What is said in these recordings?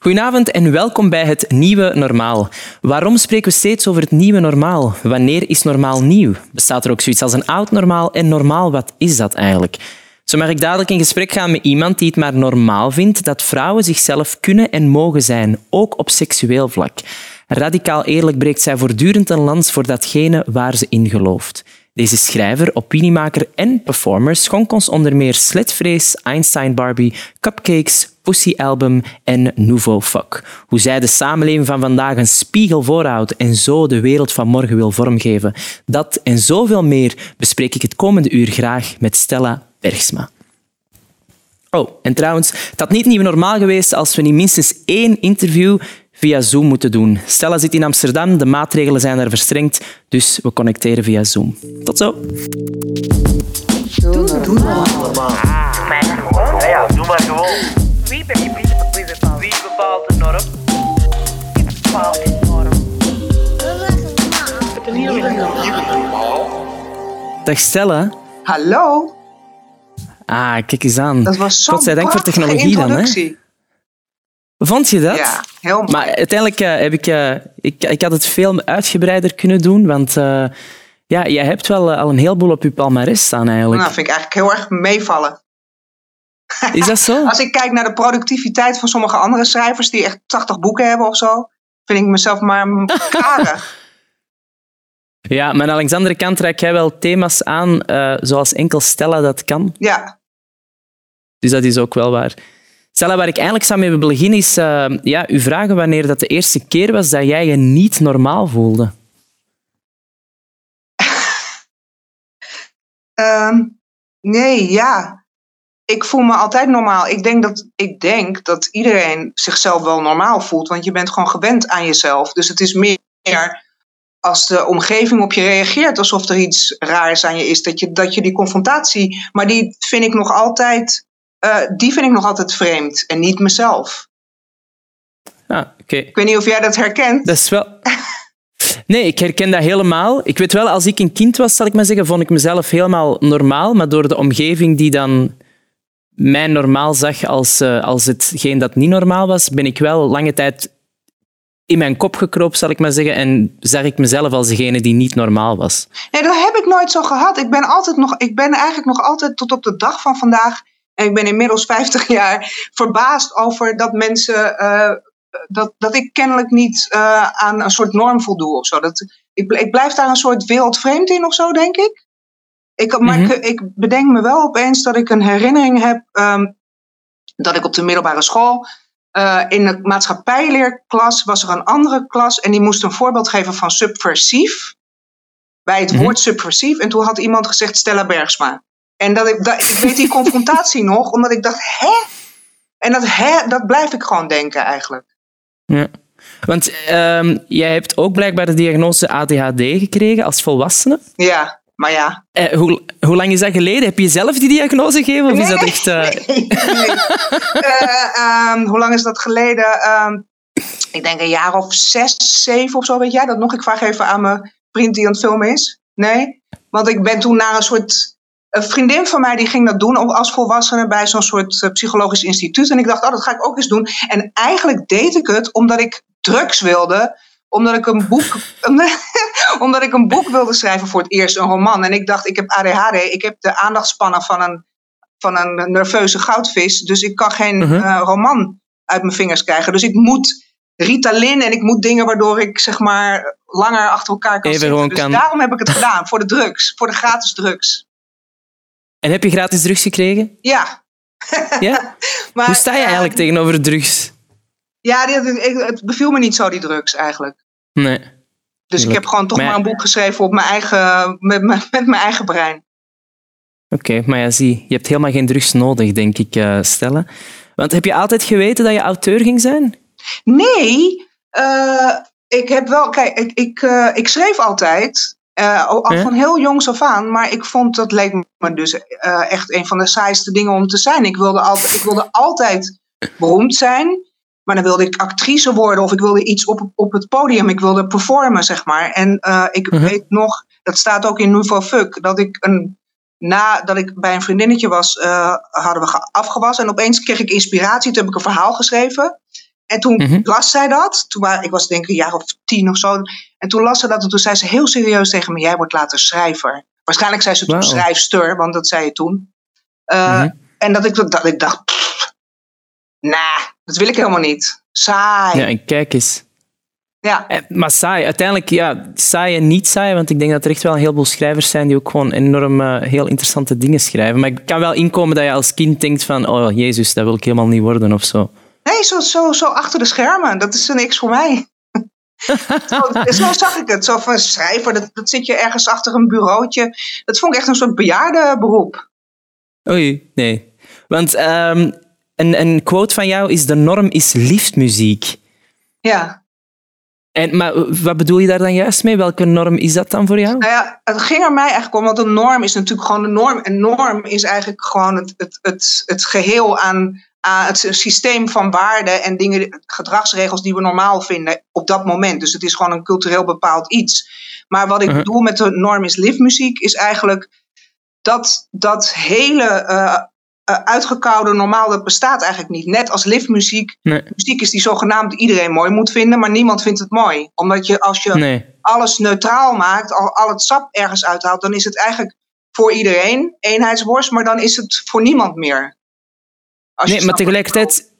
Goedenavond en welkom bij het Nieuwe Normaal. Waarom spreken we steeds over het nieuwe normaal? Wanneer is normaal nieuw? Bestaat er ook zoiets als een oud normaal? En normaal, wat is dat eigenlijk? Zo mag ik dadelijk in gesprek gaan met iemand die het maar normaal vindt dat vrouwen zichzelf kunnen en mogen zijn, ook op seksueel vlak. Radicaal eerlijk breekt zij voortdurend een lans voor datgene waar ze in gelooft. Deze schrijver, opiniemaker en performer schonk ons onder meer Slitvrees, Einstein Barbie, Cupcakes, Pussy Album en Nouveau Fuck. Hoe zij de samenleving van vandaag een spiegel voorhoudt en zo de wereld van morgen wil vormgeven. Dat en zoveel meer bespreek ik het komende uur graag met Stella Bergsma. Oh, en trouwens, het had niet nieuw normaal geweest als we niet minstens één interview via Zoom moeten doen. Stella zit in Amsterdam, de maatregelen zijn er verstrengd, dus we connecteren via Zoom. Tot zo. Doe, doe normaal. Ja, doe maar gewoon. Wie bepaalt, wie bepaalt, Wie bepaalt de norm? wie bepaalt de norm? Dag Stella. Hallo, Ah, kijk eens aan. dat was zo'n Godzijdank voor technologie dan. Hè? introductie. Vond je dat? Ja, heel mooi. Maar uiteindelijk eh, heb ik, eh, ik, ik had het veel uitgebreider kunnen doen, want eh, ja, jij hebt wel al een heleboel op je palmarès staan eigenlijk. Nou, vind ik eigenlijk heel erg meevallen. Is dat zo? Als ik kijk naar de productiviteit van sommige andere schrijvers die echt 80 boeken hebben of zo, vind ik mezelf maar karig. Ja, maar aan de andere kant raak jij wel thema's aan eh, zoals enkel Stella dat kan. ja, Dus dat is ook wel waar. Stella, waar ik eigenlijk zou mee beginnen is eh, ja, u vragen wanneer dat de eerste keer was dat jij je niet normaal voelde. Ehm, nee, ja. Ik voel me altijd normaal. Ik denk, dat, ik denk dat iedereen zichzelf wel normaal voelt, want je bent gewoon gewend aan jezelf. Dus het is meer als de omgeving op je reageert alsof er iets raars aan je is, dat je, dat je die confrontatie. Maar die vind ik nog altijd, eh, die vind ik nog altijd vreemd en niet mezelf. Ah, oké. Ik weet niet of jij dat herkent. Dat is wel... Nee, ik herken dat helemaal. Ik weet wel, als ik een kind was, zal ik maar zeggen, vond ik mezelf helemaal normaal. Maar door de omgeving die dan mij normaal zag als, eh, als hetgeen dat niet normaal was, ben ik wel lange tijd in mijn kop gekropen, zal ik maar zeggen. En zag ik mezelf als degene die niet normaal was. Nee, dat heb ik nooit zo gehad. Ik ben, altijd nog, ik ben eigenlijk nog altijd tot op de dag van vandaag, en ik ben inmiddels 50 jaar, verbaasd over dat mensen, eh, dat, dat ik kennelijk niet eh, aan een soort norm voldoe of zo. Dat, ik, ik blijf daar een soort wereldvreemd in of zo, denk ik. Ik maar Mhm. ik, ik bedenk me wel opeens dat ik een herinnering heb ehm, dat ik op de middelbare school. eh, in de maatschappijleerklas was er een andere klas en die moest een voorbeeld geven van subversief bij het Mhm. woord subversief. En toen had iemand gezegd Stella Bergsma. En dat ik, dat, ik weet die confrontatie nog, omdat ik dacht, hè? En dat hè, dat blijf ik gewoon denken eigenlijk. Ja. Want ehm, jij hebt ook blijkbaar de diagnose ADHD gekregen als volwassene. Ja, maar ja. Eh, hoe, hoe lang is dat geleden? Heb je zelf die diagnose gegeven? Of is dat echt... eh, Nee. Eh, ehm, hoe lang is dat geleden? Ehm, ik denk een jaar of zes, zeven of zo, weet jij dat nog? Ik vraag even aan mijn vriend die aan het filmen is. Nee? Want ik ben toen naar een soort... Een vriendin van mij die ging dat doen als volwassene bij zo'n soort eh, psychologisch instituut. En ik dacht, oh, dat ga ik ook eens doen. En eigenlijk deed ik het omdat ik drugs wilde. Omdat ik een boek, omdat ik een boek wilde schrijven voor het eerst, een roman. En ik dacht, ik heb ADHD, ik heb de aandachtspannen van een, van een nerveuze goudvis. Dus ik kan geen Mhm. eh, roman uit mijn vingers krijgen. Dus ik moet Ritalin en ik moet dingen waardoor ik zeg maar langer achter elkaar kan Even zitten. Dus kan- daarom heb ik het gedaan, voor de drugs, voor de gratis drugs. En heb je gratis drugs gekregen? Ja. Ja? Maar, Hoe sta je eh, eigenlijk tegenover drugs? Ja, dit- ik- het beviel me niet zo, die drugs eigenlijk. Nee. Dus ik heb gewoon toch Maar- maar een boek geschreven op mijn eigen, met, mijn- met mijn eigen brein. Oké, maar ja, zie, je hebt helemaal geen drugs nodig, denk ik, eh Stella. Want heb je altijd geweten dat je auteur ging zijn? Nee, eh, ik heb wel, kijk, ik, ik, eh, ik schreef altijd, al Ja? van heel jongs af aan, maar ik vond dat leek me dus echt een van de saaiste dingen om te zijn. Ik wilde altijd, ik wilde altijd beroemd zijn, maar dan wilde ik actrice worden of ik wilde iets op, op het podium, ik wilde performen, zeg maar. En eh, ik Mhm. weet nog, dat staat ook in Nouveau Fuck, dat ik een nadat ik bij een vriendinnetje was, eh, hadden we ge- afgewassen. En opeens kreeg ik inspiratie. Toen heb ik een verhaal geschreven. En toen Mhm. las zij dat. Toen wa- ik was denk ik een jaar of tien of zo. En toen las ze dat en toen zei ze heel serieus tegen me: Jij wordt later schrijver. Waarschijnlijk zei ze toen Wauw. schrijfster, want dat zei je toen. Eh, Mhm. En dat ik, dat ik dacht: pff, Nah, dat wil ik helemaal niet. Saai. Ja, en kijk eens. Ja. Eh, Maar saai, uiteindelijk, ja, saai en niet saai, want ik denk dat er echt wel een heleboel schrijvers zijn die ook gewoon enorm eh, heel interessante dingen schrijven. Maar ik kan wel inkomen dat je als kind denkt van, oh jezus, dat wil ik helemaal niet worden of zo. Nee, zo, zo, zo achter de schermen. Dat is niks voor mij. zo, zo zag ik het. Zo van schrijver, dat, dat zit je ergens achter een bureautje. Dat vond ik echt een soort bejaardenberoep. Oei, nee. Want ehm, een, een quote van jou is, de norm is liftmuziek. Ja. En, maar wat bedoel je daar dan juist mee? Welke norm is dat dan voor jou? Nou ja, het ging er mij eigenlijk om, want een norm is natuurlijk gewoon de norm. En norm is eigenlijk gewoon het, het, het, het geheel aan, aan het systeem van waarden en dingen, gedragsregels die we normaal vinden op dat moment. Dus het is gewoon een cultureel bepaald iets. Maar wat ik Mhm. bedoel met de norm is liftmuziek, is eigenlijk dat, dat hele eh, eh, uitgekoude normaal, dat bestaat eigenlijk niet. Net als liftmuziek, Nee. muziek is die zogenaamd iedereen mooi moet vinden, maar niemand vindt het mooi. Omdat je als je Nee. alles neutraal maakt, al, al het sap ergens uithaalt, dan is het eigenlijk voor iedereen eenheidsworst, maar dan is het voor niemand meer. Als Nee, maar tegelijkertijd,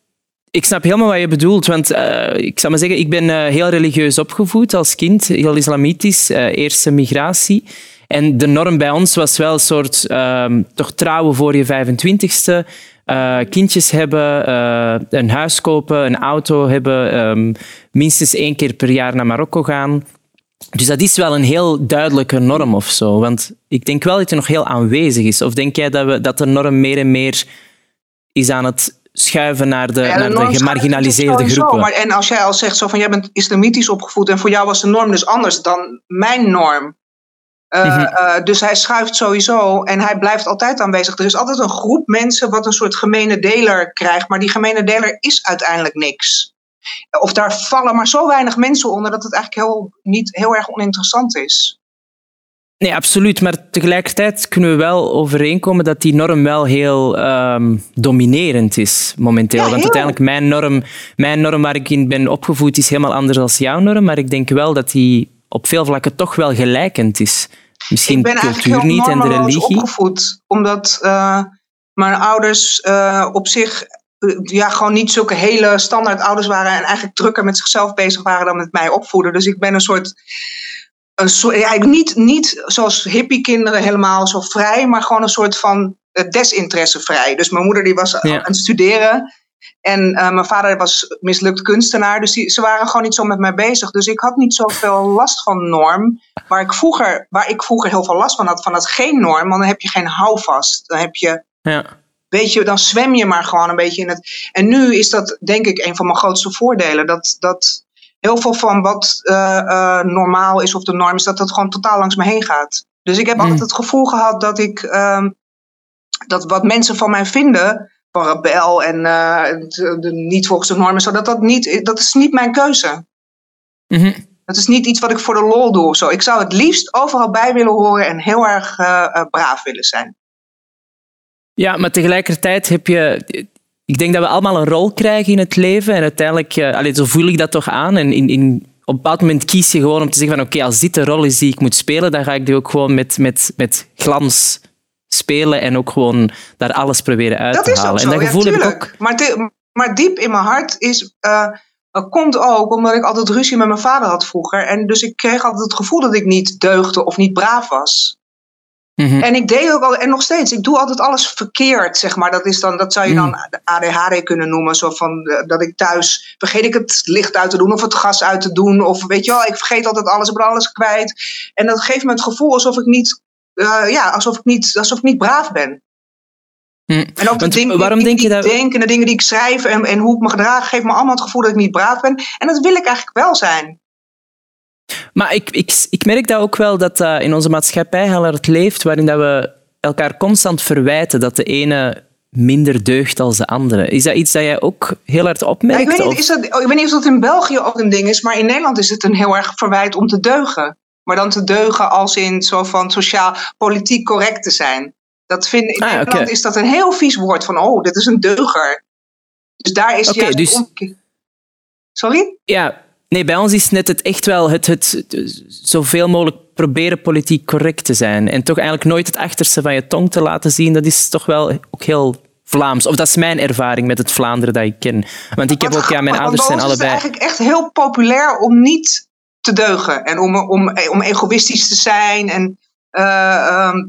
ik snap helemaal wat je bedoelt. Want eh, ik zou maar zeggen, ik ben eh, heel religieus opgevoed als kind, heel islamitisch, eh, eerste migratie. En de norm bij ons was wel een soort ehm, toch trouwen voor je 25ste. eh, kindjes hebben, eh, een huis kopen, een auto hebben, ehm, minstens één keer per jaar naar Marokko gaan. Dus dat is wel een heel duidelijke norm of zo. Want ik denk wel dat het nog heel aanwezig is. Of denk jij dat, we, dat de norm meer en meer is aan het schuiven naar de, Ja, naar de gemarginaliseerde sowieso, groepen? Maar, en als jij al zegt zo van jij bent islamitisch opgevoed en voor jou was de norm dus anders dan mijn norm. Eh, Mhm. eh, dus hij schuift sowieso en hij blijft altijd aanwezig. Er is altijd een groep mensen wat een soort gemene deler krijgt, maar die gemene deler is uiteindelijk niks. Of daar vallen maar zo weinig mensen onder dat het eigenlijk heel, niet heel erg oninteressant is. Nee, absoluut. Maar tegelijkertijd kunnen we wel overeenkomen dat die norm wel heel ehm, dominerend is momenteel. Ja, Want uiteindelijk, mijn norm, mijn norm waar ik in ben opgevoed is helemaal anders dan jouw norm. Maar ik denk wel dat die op veel vlakken toch wel gelijkend is. Misschien ik ben eigenlijk cultuur niet en de religie. opgevoed. Omdat eh, mijn ouders eh, op zich eh, ja, gewoon niet zulke hele standaard ouders waren. En eigenlijk drukker met zichzelf bezig waren dan met mij opvoeden. Dus ik ben een soort... Een soort ja, niet, niet zoals hippiekinderen helemaal zo vrij. Maar gewoon een soort van desinteressevrij. Dus mijn moeder die was Ja. aan het studeren. En eh, mijn vader was mislukt kunstenaar. Dus die, ze waren gewoon niet zo met mij bezig. Dus ik had niet zoveel last van norm. Waar ik vroeger, waar ik vroeger heel veel last van had, van dat geen norm. Want dan heb je geen houvast. Dan heb je, Ja. weet je, dan zwem je maar gewoon een beetje in het. En nu is dat denk ik een van mijn grootste voordelen. Dat, dat heel veel van wat eh, eh, normaal is of de norm is, dat dat gewoon totaal langs me heen gaat. Dus ik heb Mm. altijd het gevoel gehad dat ik, ehm, dat wat mensen van mij vinden, van rebel en eh, de, de- niet volgens de normen, zo, dat, dat, niet, dat is niet mijn keuze. Mhm. Dat is niet iets wat ik voor de lol doe. of Zo. Ik zou het liefst overal bij willen horen en heel erg eh, eh, braaf willen zijn. Ja, maar tegelijkertijd heb je... Ik denk dat we allemaal een rol krijgen in het leven. En uiteindelijk, eh, allee, zo voel ik dat toch aan. En in, in, op een bepaald moment kies je gewoon om te zeggen van oké, als dit de rol is die ik moet spelen, dan ga ik die ook gewoon met, met, met glans spelen en ook gewoon daar alles proberen uit Dat te halen. zo, en dat ja, gevoel heb ik ook. Maar, maar diep in mijn hart is, eh, komt ook omdat ik altijd ruzie met mijn vader had vroeger. En dus ik kreeg altijd het gevoel dat ik niet deugde of niet braaf was. Mhm. En ik deed ook al, en nog steeds, ik doe altijd alles verkeerd, zeg maar. Dat, is dan, dat zou je dan Mm. de ADHD kunnen noemen. Zo van eh, dat ik thuis vergeet ik het licht uit te doen of het gas uit te doen. Of weet je wel, ik vergeet altijd alles, ik ben alles kwijt. En dat geeft me het gevoel alsof ik niet, eh, ja, alsof ik niet, alsof ik niet braaf ben. Hm. En ook de dingen waarom die, denk je dat- denk en de dingen die ik schrijf en, en hoe ik me gedraag, geeft me allemaal het gevoel dat ik niet braaf ben. En dat wil ik eigenlijk wel zijn. Maar ik, ik, ik merk dat ook wel dat dat in onze maatschappij heel hard leeft, waarin dat we elkaar constant verwijten dat de ene minder deugt als de andere. Is dat iets dat jij ook heel hard Ja, opmerkt? ik, weet of- niet, is dat, oh, ik weet niet of dat in België ook een ding is, maar in Nederland is het een heel erg verwijt om te deugen. Maar dan te deugen als in zo van sociaal, politiek correct te zijn. Dat vind, in Ah, Nederland is dat een heel vies woord van, oh, dit is een deuger. Dus daar is Oké, juist dus-. Sorry? Ja, nee, bij ons is net het echt wel het, het, het zoveel mogelijk proberen politiek correct te zijn. En toch eigenlijk nooit het achterste van je tong te laten zien. Dat is toch wel ook heel Vlaams. Of dat is mijn ervaring met het Vlaanderen dat ik ken. Want ik heb ook, ja, mijn ouders zijn allebei. is het eigenlijk echt heel populair om niet te deugen. En om, om, om egoïstisch te zijn. En eh, ehm,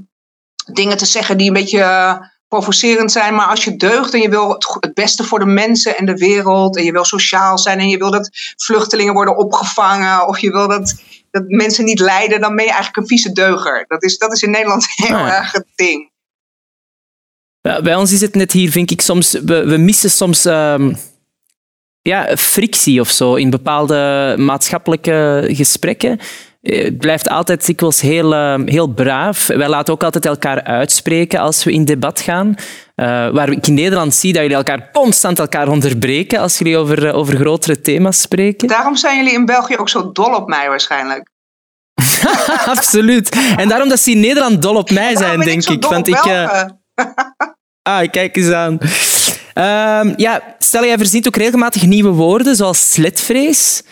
dingen te zeggen die een beetje eh, provocerend zijn. Maar als je deugt en je wil het, beste voor de mensen en de wereld. En je wil sociaal zijn. En je wil dat vluchtelingen worden opgevangen. Of je wil dat, dat mensen niet lijden. Dan ben je eigenlijk een vieze deuger. Dat is, dat is in Nederland heel Ah, erg het ding. Ja, bij ons is het net hier, vind ik soms. We, we missen soms ehm, ja, frictie of zo in bepaalde maatschappelijke gesprekken. Eh, Het blijft altijd dikwijls heel, ehm, heel braaf. Wij laten ook altijd elkaar uitspreken als we in debat gaan. Eh, waar ik in Nederland zie dat jullie elkaar constant elkaar onderbreken als jullie over, eh, over grotere thema's spreken. Daarom zijn jullie in België ook zo dol op mij waarschijnlijk. Absoluut. En daarom dat ze in Nederland dol op mij zijn, denk ik. dol Want ik, eh, Belgen. Ah, kijk eens aan. Ehm, ja, stel, jij verzint ook regelmatig nieuwe woorden, zoals sletvrees.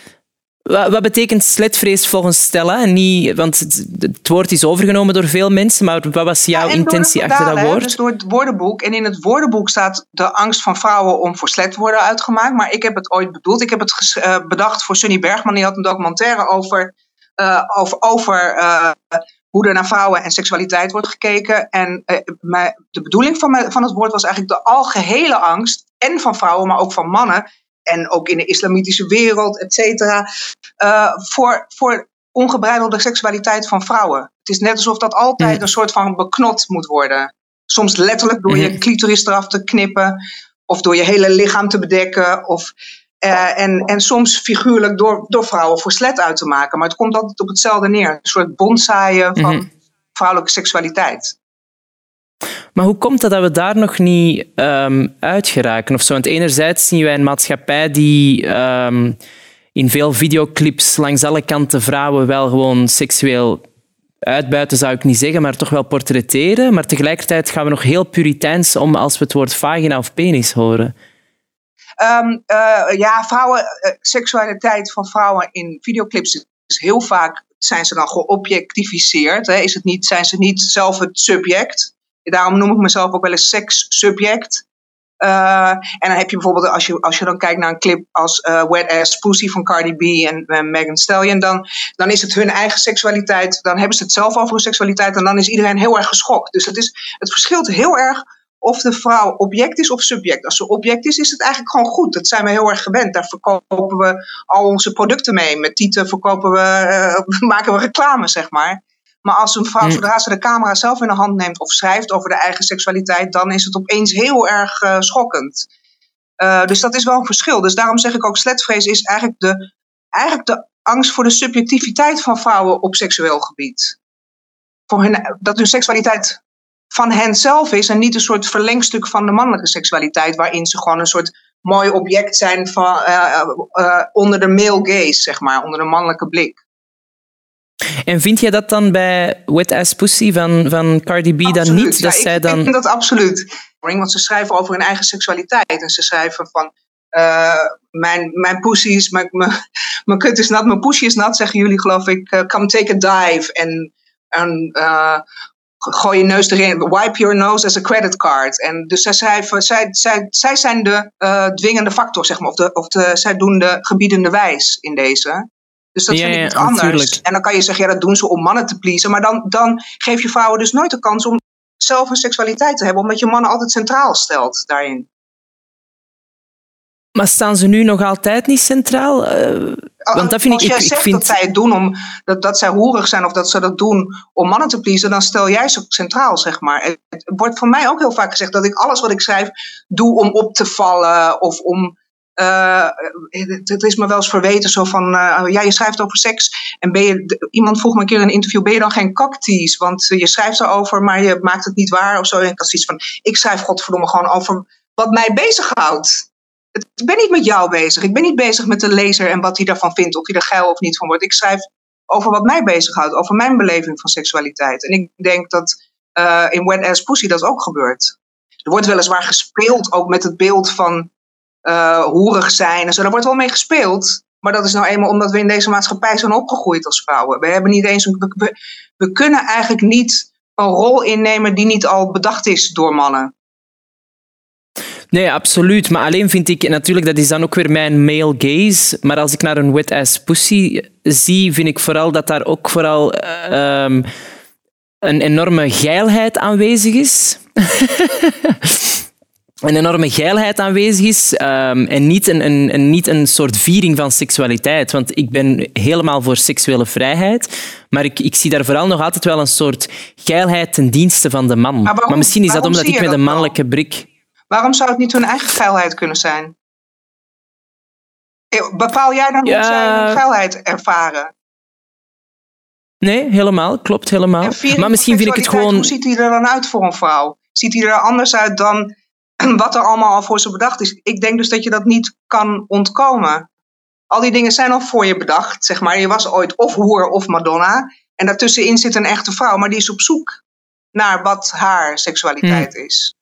Wat, wat betekent sletvrees volgens Stella? En Niet, want het, het woord is overgenomen door veel mensen, maar wat was jouw intentie achter dat hè, woord? Dus door het woordenboek. En in het woordenboek staat de angst van vrouwen om voor slet te worden uitgemaakt. Maar ik heb het ooit bedoeld. Ik heb het eh, bedacht voor Sunny Bergman. Die had een documentaire over, eh, over, over eh, hoe er naar vrouwen en seksualiteit wordt gekeken. En eh, mijn- de bedoeling van, mijn- van het woord was eigenlijk de algehele angst. En van vrouwen, maar ook van mannen. En ook in de islamitische wereld, et cetera. eh, voor, voor ongebreidelde seksualiteit van vrouwen. Het is net alsof dat altijd een soort van beknot moet worden. Soms letterlijk door je clitoris eraf te knippen, of door je hele lichaam te bedekken, of, eh, en, en soms figuurlijk door, door vrouwen voor slet uit te maken. Maar het komt altijd op hetzelfde neer. Een soort bondzaaien van Mhm. vrouwelijke seksualiteit. Maar hoe komt het dat we daar nog niet ehm uit geraken? Of zo? Want enerzijds zien wij een maatschappij die ehm, in veel videoclips langs alle kanten vrouwen wel gewoon seksueel uitbuiten, zou ik niet zeggen, maar toch wel portretteren. Maar tegelijkertijd gaan we nog heel puriteins om als we het woord vagina of penis horen. Ehm, eh, ja, vrouwen, eh, seksualiteit van vrouwen in videoclips is heel vaak zijn ze dan geobjectificeerd. Hè? Is het niet, zijn ze niet zelf het subject? Daarom noem ik mezelf ook wel eens sekssubject. Eh en dan heb je bijvoorbeeld, als je, als je dan kijkt naar een clip als eh, Wet Ass Pussy van Cardi B en Megan Stallion, dan, dan is het hun eigen seksualiteit. Dan hebben ze het zelf over hun seksualiteit en dan is iedereen heel erg geschokt. Dus het, is, het verschilt heel erg of de vrouw object is of subject. Als ze object is, is het eigenlijk gewoon goed. Dat zijn we heel erg gewend. Daar verkopen we al onze producten mee. Met tieten verkopen we, eh, maken we reclame, zeg maar. Maar als een vrouw, Mm. zodra ze de camera zelf in de hand neemt of schrijft over de eigen seksualiteit, dan is het opeens heel erg eh, schokkend. Eh, dus dat is wel een verschil. Dus daarom zeg ik ook, sletvrees is eigenlijk de, eigenlijk de angst voor de subjectiviteit van vrouwen op seksueel gebied. Voor hun, dat hun seksualiteit van hen zelf is en niet een soort verlengstuk van de mannelijke seksualiteit, waarin ze gewoon een soort mooi object zijn van, eh, eh, eh, onder de male gaze, zeg maar, onder de mannelijke blik. En vind jij dat dan bij Wet Ass Pussy van, van Cardi B dan niet? Dat Ja, zij ik, dan... ik vind dat absoluut. Want ze schrijven over hun eigen seksualiteit. En ze schrijven van... mijn, mijn pussy is... Mijn, mijn, mijn kut is nat, mijn pussy is nat, zeggen jullie geloof ik. eh, come take a dive. En, en gooi je neus erin. Wipe your nose as a credit card. En dus zij. Zij, zij, zij zijn de eh, dwingende factor, zeg maar. Of, de, of de, zij doen de gebiedende wijs in deze. Dus dat Ja, vind ik ja, iets anders. natuurlijk. En dan kan je zeggen, ja, dat doen ze om mannen te pleasen. Maar dan, dan geef je vrouwen dus nooit de kans om zelf een seksualiteit te hebben, omdat je mannen altijd centraal stelt daarin. Maar staan ze nu nog altijd niet centraal? Eh, Want dat vind Als ik- jij ik- ik zegt vind- dat zij het doen om dat, dat zij hoerig zijn of dat ze dat doen om mannen te pleasen, dan stel jij ze centraal, zeg maar. Het, het wordt van mij ook heel vaak gezegd dat ik alles wat ik schrijf doe om op te vallen of om. eh, het, het is me wel eens verweten zo van, eh, ja, je schrijft over seks en ben je, de- iemand vroeg me een keer in een interview, ben je dan geen cocktease? Want je schrijft erover, maar je maakt het niet waar of zo. En ik had zoiets van, ik schrijf godverdomme gewoon over wat mij bezighoudt. Ik ben niet met jou bezig. Ik ben niet bezig met de lezer en wat hij daarvan vindt. Of hij er geil of niet van wordt. Ik schrijf over wat mij bezighoudt. Over mijn beleving van seksualiteit. En ik denk dat eh, in Wet Ass Pussy dat ook gebeurt. Er wordt weliswaar gespeeld ook met het beeld van eh, hoerig zijn en zo. Daar wordt wel mee gespeeld. Maar dat is nou eenmaal omdat we in deze maatschappij zijn opgegroeid als vrouwen. We hebben niet eens een, we- we, we kunnen eigenlijk niet een rol innemen die niet al bedacht is door mannen. Nee, absoluut. Maar alleen vind ik, natuurlijk, dat is dan ook weer mijn male gaze. Maar als ik naar een wet ass pussy zie, vind ik vooral dat daar ook vooral eh, ehm, een enorme geilheid aanwezig is. een enorme geilheid aanwezig is ehm, en niet een, een, een, niet een soort viering van seksualiteit. Want ik ben helemaal voor seksuele vrijheid, maar ik, ik zie daar vooral nog altijd wel een soort geilheid ten dienste van de man. Maar, waarom- misschien is dat omdat ik met een mannelijke brik... Waarom zou het niet hun eigen geilheid kunnen zijn? Eh, Bepaal jij dan Ja. hoe zij hun geilheid ervaren? Nee, helemaal. Klopt, helemaal. Maar misschien vind ik het gewoon... Hoe ziet hij er dan uit voor een vrouw? Ziet hij er anders uit dan wat er allemaal al voor ze bedacht is? Ik denk dus dat je dat niet kan ontkomen. Al die dingen zijn al voor je bedacht, zeg maar. Je was ooit of hoer of Madonna. En daartussenin zit een echte vrouw, maar die is op zoek naar wat haar seksualiteit Hmm. is.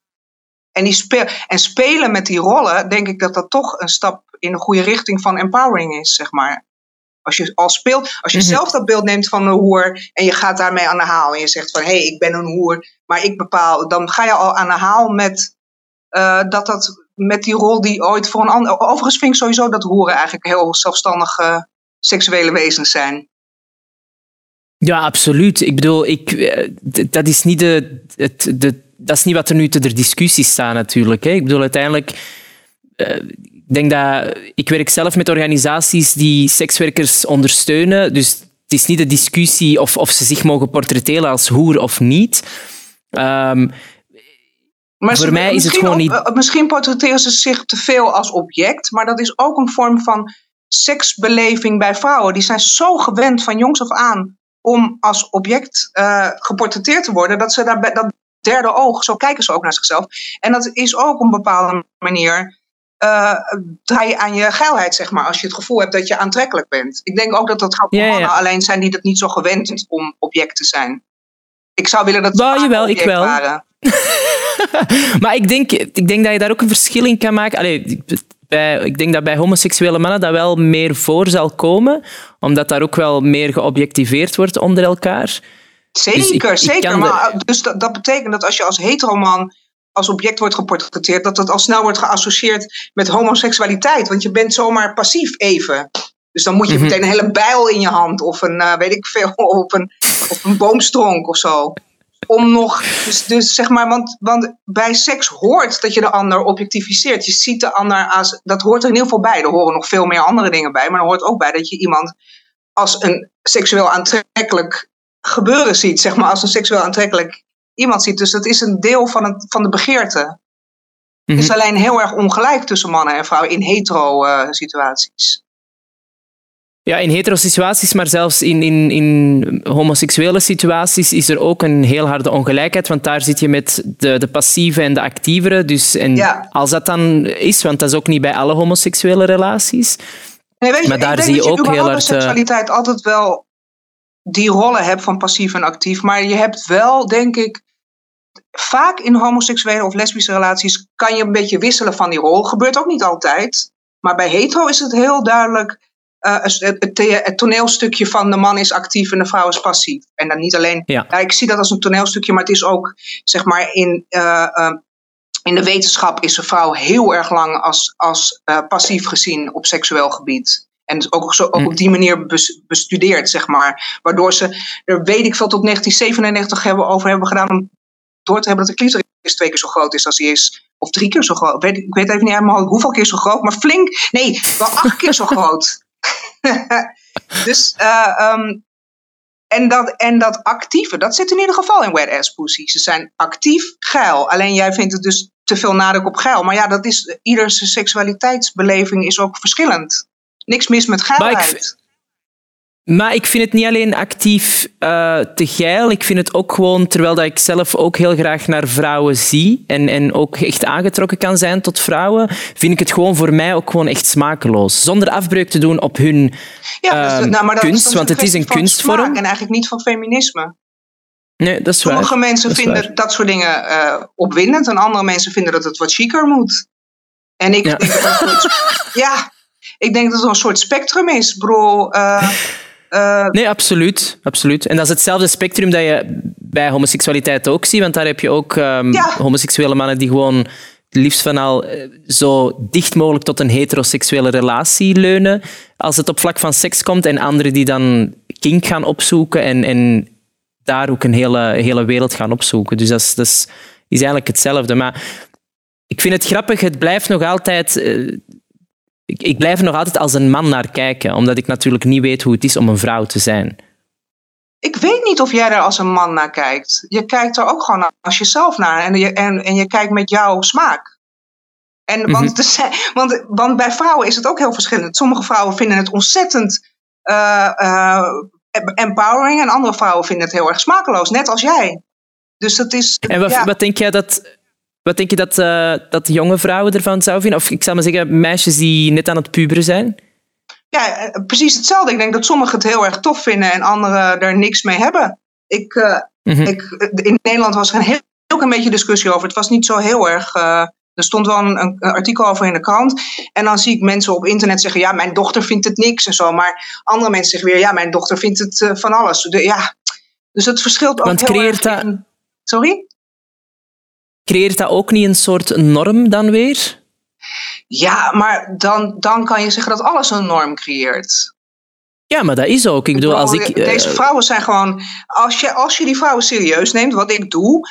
En, die speel, en spelen met die rollen, denk ik dat dat toch een stap in de goede richting van empowering is, zeg maar. Als je al speelt, als je Mhm. zelf dat beeld neemt van een hoer en je gaat daarmee aan de haal en je zegt van hé, hey, ik ben een hoer, maar ik bepaal, dan ga je al aan de haal met eh, dat dat met die rol die ooit voor een ander. Overigens vind ik sowieso dat hoeren eigenlijk heel zelfstandige seksuele wezens zijn. Ja, absoluut. Ik bedoel, ik, eh, dat, is niet de, het, de, dat is niet wat er nu te de discussie staat, natuurlijk. Hè. Ik bedoel, uiteindelijk... eh, ik denk dat... Ik werk zelf met organisaties die sekswerkers ondersteunen. Dus het is niet de discussie of, of ze zich mogen portretteren als hoer of niet. Ehm, Maar Voor mij is het gewoon niet- eh, Misschien portretteren ze zich te veel als object, maar dat is ook een vorm van seksbeleving bij vrouwen. Die zijn zo gewend van jongs af aan om als object eh, geportretteerd te worden, dat ze daar dat derde oog, zo kijken ze ook naar zichzelf. En dat is ook op een bepaalde manier. eh draai je aan je geilheid, zeg maar, als je het gevoel hebt dat je aantrekkelijk bent. Ik denk ook dat dat gaat voor Ja, ja. mannen, alleen zijn die dat niet zo gewend om object te zijn. Ik zou willen dat ze Nou, vaker jawel, ik object wel. waren. maar ik denk, ik denk dat je daar ook een verschil in kan maken. Allee, bij, ik denk dat bij homoseksuele mannen dat wel meer voor zal komen, omdat daar ook wel meer geobjectiveerd wordt onder elkaar. Zeker, Dus ik- zeker. de- Maar, dus dat, dat betekent dat als je als heteroman als object wordt geportretteerd, dat dat al snel wordt geassocieerd met homoseksualiteit. Want je bent zomaar passief even. Dus dan moet je Mhm. meteen een hele bijl in je hand of een, eh, weet ik veel, of een, of een boomstronk of zo. Om nog, dus, dus zeg maar, want, want bij seks hoort dat je de ander objectificeert. Je ziet de ander als, dat hoort er in ieder geval bij. Er horen nog veel meer andere dingen bij, maar er hoort ook bij dat je iemand als een seksueel aantrekkelijk gebeuren ziet, zeg maar, als een seksueel aantrekkelijk iemand ziet. Dus dat is een deel van, het, van de begeerte. Het is Mhm. alleen heel erg ongelijk tussen mannen en vrouwen in hetero-situaties. Ja, in hetero situaties, maar zelfs in, in, in homoseksuele situaties is er ook een heel harde ongelijkheid, want daar zit je met de, de passieve en de actievere. Dus, en Ja. als dat dan is, want dat is ook niet bij alle homoseksuele relaties. Nee, weet je, Maar daar zie je ook heel erg, eh, seksualiteit altijd wel die rollen hebt van passief en actief. Maar je hebt wel, denk ik, vaak in homoseksuele of lesbische relaties kan je een beetje wisselen van die rol. Gebeurt ook niet altijd. Maar bij hetero is het heel duidelijk eh, het, het, the- het toneelstukje van de man is actief en de vrouw is passief. En dan niet alleen, Ja. ja, ik zie dat als een toneelstukje, maar het is ook, zeg maar, in, eh, eh, in de wetenschap is een vrouw heel erg lang als, als passief gezien op seksueel gebied. En dus ook, zo, ook Hm. op die manier bes- bestudeerd, zeg maar. Waardoor ze, er weet ik veel, tot 1997 hebben, over hebben gedaan om door te hebben dat de clitoris twee keer zo groot is als hij is. Of drie keer zo groot. Ik weet, ik weet even niet helemaal hoeveel keer zo groot, maar flink. Nee, wel acht keer zo groot. dus, eh, ehm, en, dat, en dat actieve, dat zit in ieder geval in wet ass pussy. Ze zijn actief geil. Alleen jij vindt het dus te veel nadruk op geil. Maar ja, dat is, ieders seksualiteitsbeleving is ook verschillend. Niks mis met Maar ik geilheid. Maar ik vind het niet alleen actief eh, te geil. Ik vind het ook gewoon, terwijl dat ik zelf ook heel graag naar vrouwen zie en, en ook echt aangetrokken kan zijn tot vrouwen, vind ik het gewoon voor mij ook gewoon echt smakeloos. Zonder afbreuk te doen op hun Ja, dus, ehm, nou, maar kunst, want het is een kunstvorm. En eigenlijk niet van feminisme. Nee, dat is waar. Sommige mensen Dat vinden waar. dat soort dingen eh, opwindend en andere mensen vinden dat het wat chiquer moet. En ik Ja. denk dat het ja, ik denk dat het een soort spectrum is. Bedoel, eh, eh, Nee, absoluut, absoluut. En dat is hetzelfde spectrum dat je bij homoseksualiteit ook ziet, want daar heb je ook ehm, Ja. homoseksuele mannen die gewoon liefst van al eh, zo dicht mogelijk tot een heteroseksuele relatie leunen als het op vlak van seks komt, en anderen die dan kink gaan opzoeken en, en daar ook een hele, hele wereld gaan opzoeken. Dus dat is, dat is, is eigenlijk hetzelfde. Maar ik vind het grappig, het blijft nog altijd... ik, ik blijf er nog altijd als een man naar kijken, omdat ik natuurlijk niet weet hoe het is om een vrouw te zijn. ik weet niet of jij er als een man naar kijkt. Je kijkt er ook gewoon als jezelf naar en je, en, en je kijkt met jouw smaak. En, want, er zijn- want, want bij vrouwen is het ook heel verschillend. Sommige vrouwen vinden het ontzettend eh, eh, empowering en andere vrouwen vinden het heel erg smakeloos, net als jij. Dus dat is. En wat, ja. wat denk jij dat, wat denk je dat, eh, dat jonge vrouwen ervan zouden vinden? Of ik zou maar zeggen, meisjes die net aan het puberen zijn? Ja, eh, precies hetzelfde. Ik denk dat sommigen het heel erg tof vinden en anderen er niks mee hebben. Ik, eh, Mhm. ik, in Nederland was er een heel, heel klein beetje discussie over. Het was niet zo heel erg. er stond wel een, een artikel over in de krant. En dan zie ik mensen op internet zeggen: Ja, mijn dochter vindt het niks en zo. Maar andere mensen zeggen weer: Ja, mijn dochter vindt het van alles. De, ja. Dus het verschilt ook Want heel creëert erg in- Sorry? Creëert dat ook niet een soort norm dan weer? Ja, maar dan, dan kan je zeggen dat alles een norm creëert. Ja, maar dat is ook. Ik bedoel, als ik... eh, Deze vrouwen zijn gewoon. Als je, als je die vrouwen serieus neemt, wat ik doe,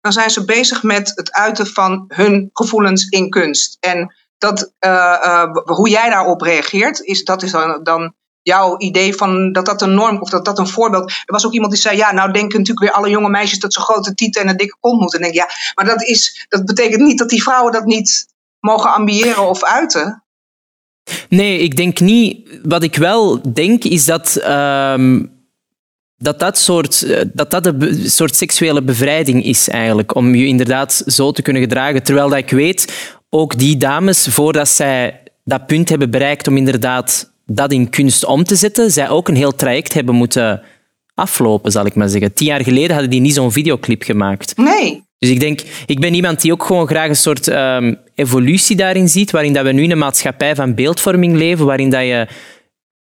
dan zijn ze bezig met het uiten van hun gevoelens in kunst. En dat, eh, eh, hoe jij daarop reageert, is, dat is dan, dan jouw idee van dat dat een norm of dat dat een voorbeeld. Er was ook iemand die zei: Ja, nou denken natuurlijk weer alle jonge meisjes dat ze grote tieten en een dikke kont moeten. En denk, ja, maar dat, is, dat betekent niet dat die vrouwen dat niet mogen ambiëren of uiten. Nee, ik denk niet. Wat ik wel denk is dat ehm, dat, dat, soort, eh, dat, dat een soort seksuele bevrijding is eigenlijk. Om je inderdaad zo te kunnen gedragen. Terwijl dat ik weet, ook die dames, voordat zij dat punt hebben bereikt om inderdaad dat in kunst om te zetten, zij ook een heel traject hebben moeten aflopen, zal ik maar zeggen. Tien jaar geleden hadden die niet zo'n videoclip gemaakt. Nee. Dus ik denk, ik ben iemand die ook gewoon graag een soort ehm, evolutie daarin ziet, waarin dat we nu in een maatschappij van beeldvorming leven, waarin dat je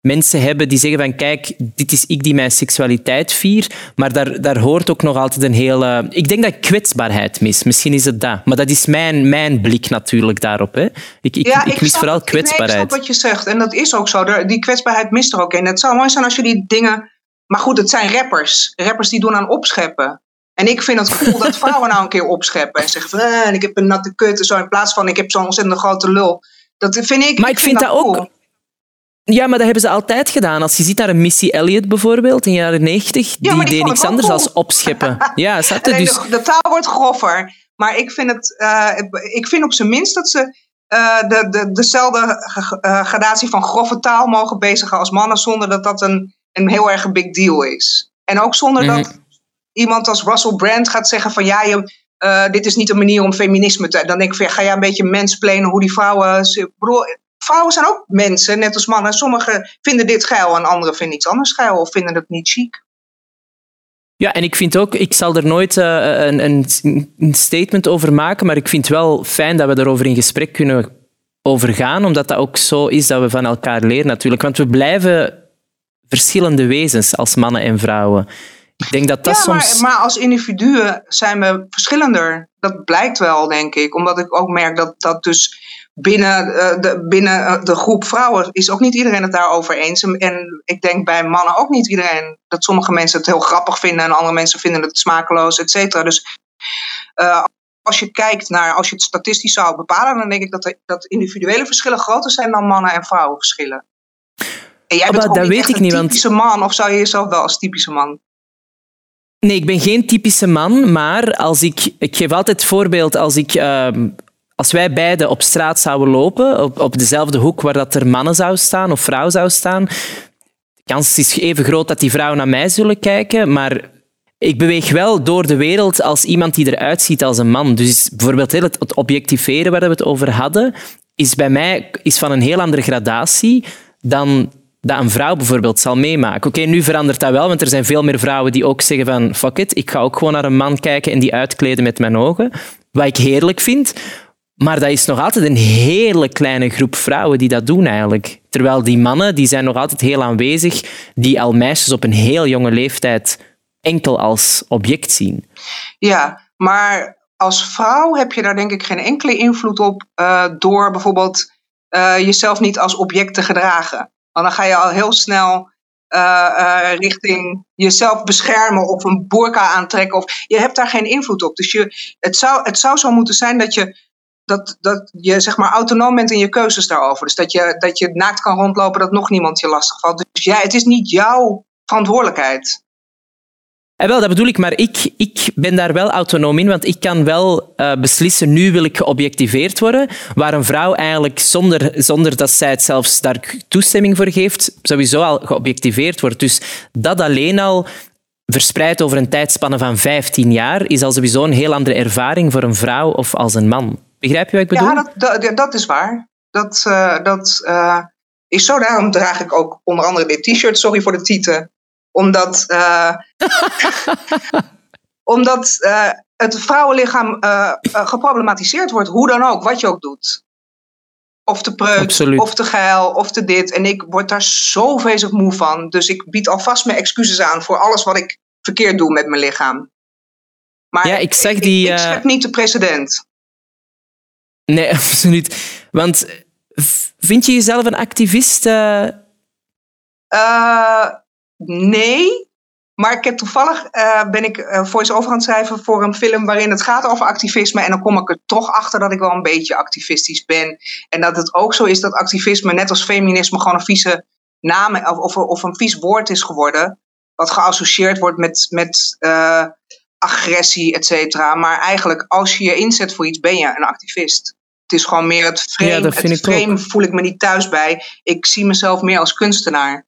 mensen hebben die zeggen van kijk, dit is ik die mijn seksualiteit vier, maar daar, daar hoort ook nog altijd een hele... Ik denk dat ik kwetsbaarheid mis. Misschien is het dat. Maar dat is mijn, mijn blik natuurlijk daarop. Hè. Ik, ik, ik, mis snap- vooral nee, ik snap kwetsbaarheid. wat je zegt. En dat is ook zo. Die kwetsbaarheid mist er ook in. Het zou mooi zijn als je die dingen... Maar goed, het zijn rappers. Rappers die doen aan opscheppen. En ik vind het cool dat vrouwen nou een keer opscheppen. En zeggen van, eh, ik heb een natte kut. En zo in plaats van, ik heb zo'n ontzettend grote lul. Dat vind ik... Maar ik vind dat ook- cool. Ja, maar dat hebben ze altijd gedaan. Als je ziet naar een Missy Elliott bijvoorbeeld in de jaren 90, die, maar die deed niks anders als opscheppen. Ja, snap je? Alleen Dus... de, de taal wordt groffer. Maar ik vind, het, eh, ik vind op zijn minst dat ze eh, de, de, dezelfde eh, gradatie van grove taal mogen bezigen als mannen. Zonder dat dat een, een heel erg big deal is. En ook zonder Mhm. dat iemand als Russell Brand gaat zeggen van ja, je, dit is niet een manier om feminisme te... Dan denk ik van ja, ga jij een beetje mensplenen hoe die vrouwen... Ik bedoel, vrouwen zijn ook mensen, net als mannen. Sommigen vinden dit geil en anderen vinden iets anders geil of vinden het niet chic. Ja, en ik vind ook, ik zal er nooit eh, een, een, een statement over maken, maar ik vind wel fijn dat we daarover in gesprek kunnen overgaan, omdat dat ook zo is dat we van elkaar leren natuurlijk. Want we blijven verschillende wezens als mannen en vrouwen. Ik denk dat dat ja, soms... maar, maar als individuen zijn we verschillender. Dat blijkt wel, denk ik. Omdat ik ook merk dat, dat dus binnen, eh, de, binnen eh, de groep vrouwen is ook niet iedereen het daarover eens. En, ik denk bij mannen ook niet iedereen. Dat sommige mensen het heel grappig vinden en andere mensen vinden het smakeloos, et cetera. Dus eh, als je kijkt naar, als je het statistisch zou bepalen, dan denk ik dat, de, dat individuele verschillen groter zijn dan mannen- en vrouwenverschillen. En jij bent dat weet ik een niet, want- typische man, of zou je jezelf wel als typische man Nee, ik ben geen typische man, maar als ik, ik geef altijd het voorbeeld als ik... ehm, als wij beiden op straat zouden lopen, op, op dezelfde hoek waar dat er mannen zou staan of vrouw zou staan, de kans is even groot dat die vrouwen naar mij zullen kijken, maar ik beweeg wel door de wereld als iemand die eruit ziet als een man. Dus bijvoorbeeld het objectiveren waar we het over hadden, is bij mij is van een heel andere gradatie dan dat een vrouw bijvoorbeeld zal meemaken. Oké, nu verandert dat wel, want er zijn veel meer vrouwen die ook zeggen van fuck it, ik ga ook gewoon naar een man kijken en die uitkleden met mijn ogen. Wat ik heerlijk vind. Maar dat is nog altijd een hele kleine groep vrouwen die dat doen eigenlijk. Terwijl die mannen die zijn nog altijd heel aanwezig, die al meisjes op een heel jonge leeftijd enkel als object zien. Ja, maar als vrouw heb je daar denk ik geen enkele invloed op eh, door bijvoorbeeld eh, jezelf niet als object te gedragen. Want dan ga je al heel snel eh, richting jezelf beschermen of een burka aantrekken. Of, je hebt daar geen invloed op. Dus je, het, zou, het zou zo moeten zijn dat je, dat, dat je zeg maar, autonoom bent in je keuzes daarover. Dus dat je, dat je naakt kan rondlopen, dat nog niemand je lastig valt. Dus ja, het is niet jouw verantwoordelijkheid. En wel, dat bedoel ik, maar ik, ik ben daar wel autonoom in, want ik kan wel eh, beslissen, nu wil ik geobjectiveerd worden, waar een vrouw eigenlijk zonder, zonder dat zij het zelfs daar toestemming voor geeft, sowieso al geobjectiveerd wordt. Dus dat alleen al, verspreid over een tijdspanne van 15 jaar, is al sowieso een heel andere ervaring voor een vrouw of als een man. Begrijp je wat ik bedoel? Ja, dat, dat, dat is waar. Dat, uh, dat uh, is zo. Daarom draag ik ook onder andere dit t-shirt. Sorry voor de tieten omdat, uh, omdat het vrouwenlichaam geproblematiseerd wordt, hoe dan ook, wat je ook doet. Of te preut, Absoluut. of te geil, of te dit. En ik word daar zo vezig moe van. Dus ik bied alvast mijn excuses aan voor alles wat ik verkeerd doe met mijn lichaam. Maar ja, ik zeg die. Ik, ik schep niet de precedent. Nee, absoluut. Want vind je jezelf een activist? Uh, Nee, maar ik heb toevallig uh, ben ik voice-over aan het schrijven voor een film waarin het gaat over activisme. En dan kom ik er toch achter dat ik wel een beetje activistisch ben. En dat het ook zo is dat activisme, net als feminisme, gewoon een vieze naam of, of, een vies woord is geworden. Wat geassocieerd wordt met, met agressie, et cetera. Maar eigenlijk, als je je inzet voor iets, ben je een activist. Het is gewoon meer het frame. Ja, het frame voel ik me niet thuis bij. Ik zie mezelf meer als kunstenaar.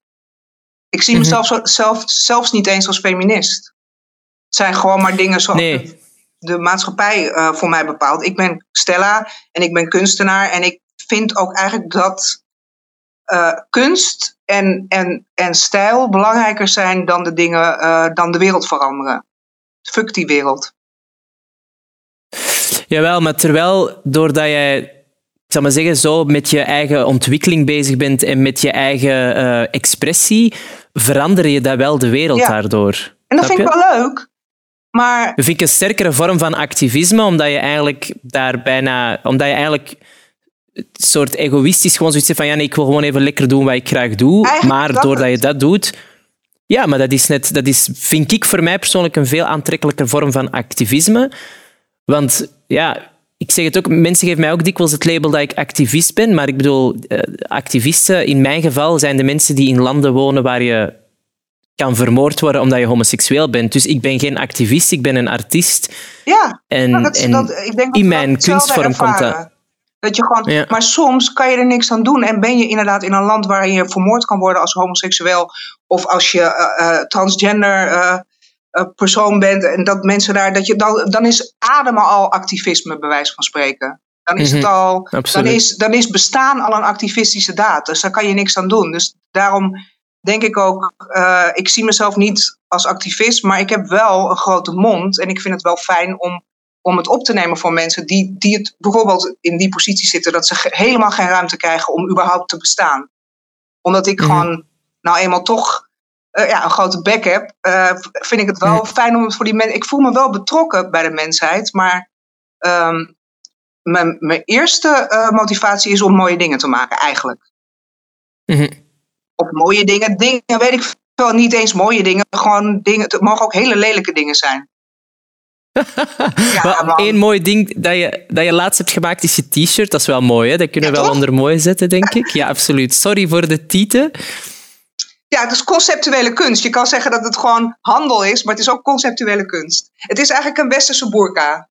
Ik zie mezelf mm -hmm. zelf, zelfs niet eens als feminist. Het zijn gewoon maar dingen zoals nee. de, de, maatschappij uh, voor mij bepaalt. Ik ben Stella en ik ben kunstenaar. En ik vind ook eigenlijk dat uh, kunst en, en, en stijl belangrijker zijn dan de dingen, uh, dan de wereld veranderen. Fuck die wereld. Jawel, maar terwijl doordat jij ik zal maar zeggen, zo met je eigen ontwikkeling bezig bent en met je eigen uh, expressie, verander je dat wel de wereld ja. daardoor. En dat vind ik wel leuk. Maar... Dat vind ik een sterkere vorm van activisme, omdat je eigenlijk daar bijna... Omdat je eigenlijk een soort egoïstisch gewoon zoiets van ja, nee, ik wil gewoon even lekker doen wat ik graag doe. Eigenlijk maar dat doordat het. je dat doet... Ja, maar dat is, net, dat is, vind ik voor mij persoonlijk een veel aantrekkelijker vorm van activisme. Want ja, ik zeg het ook, mensen geven mij ook dikwijls het label dat ik activist ben, maar ik bedoel, eh, activisten in mijn geval zijn de mensen die in landen wonen waar je kan vermoord worden omdat je homoseksueel bent. Dus ik ben geen activist, ik ben een artiest. Ja, en, dat, en dat, ik denk dat in mijn kunstvorm komt dat. je gewoon, Ja. Maar soms kan je er niks aan doen. En ben je inderdaad in een land waar je vermoord kan worden als homoseksueel. Of als je eh, eh, transgender persoon bent. En dat mensen daar. Dat je, dan, dan is ademen al activisme, bij wijze van spreken. Dan is, het Mhm, al, dan, is, dan is bestaan al een activistische daad. Dus daar kan je niks aan doen. Dus daarom denk ik ook. eh, ik zie mezelf niet als activist. Maar ik heb wel een grote mond. En ik vind het wel fijn om om het op te nemen voor mensen die, die het bijvoorbeeld in die positie zitten, dat ze ge- helemaal geen ruimte krijgen om überhaupt te bestaan. Omdat ik Mhm. gewoon nou eenmaal toch eh, ja, een grote bek heb, eh, v- vind ik het wel fijn om het voor die mensen. Ik voel me wel betrokken bij de mensheid, maar ehm, mijn, mijn eerste eh, motivatie is om mooie dingen te maken, eigenlijk. Mhm. Op mooie dingen, dingen weet ik veel, niet eens mooie dingen, gewoon dingen, het mogen ook hele lelijke dingen zijn. Ja, één mooi ding dat je, dat je laatst hebt gemaakt is je t-shirt. Dat is wel mooi, hè? Dat kunnen we wel onder mooi zetten, denk ik. Ja, absoluut. Sorry voor de tieten. Ja, het is conceptuele kunst. Je kan zeggen dat het gewoon handel is, maar het is ook conceptuele kunst. Het is eigenlijk een westerse burka.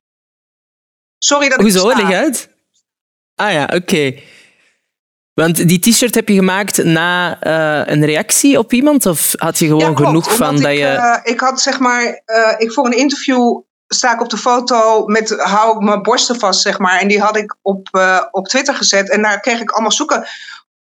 Sorry dat ik Hoezo? Leg uit. Ah ja, oké. Want die t-shirt heb je gemaakt na eh, een reactie op iemand? Of had je gewoon Ja, klopt, genoeg van dat ik, je... eh, ik had zeg maar, eh, ik voor een interview sta ik op de foto met hou ik mijn borsten vast, zeg maar. En die had ik op, op Twitter gezet. En daar kreeg ik allemaal zoeken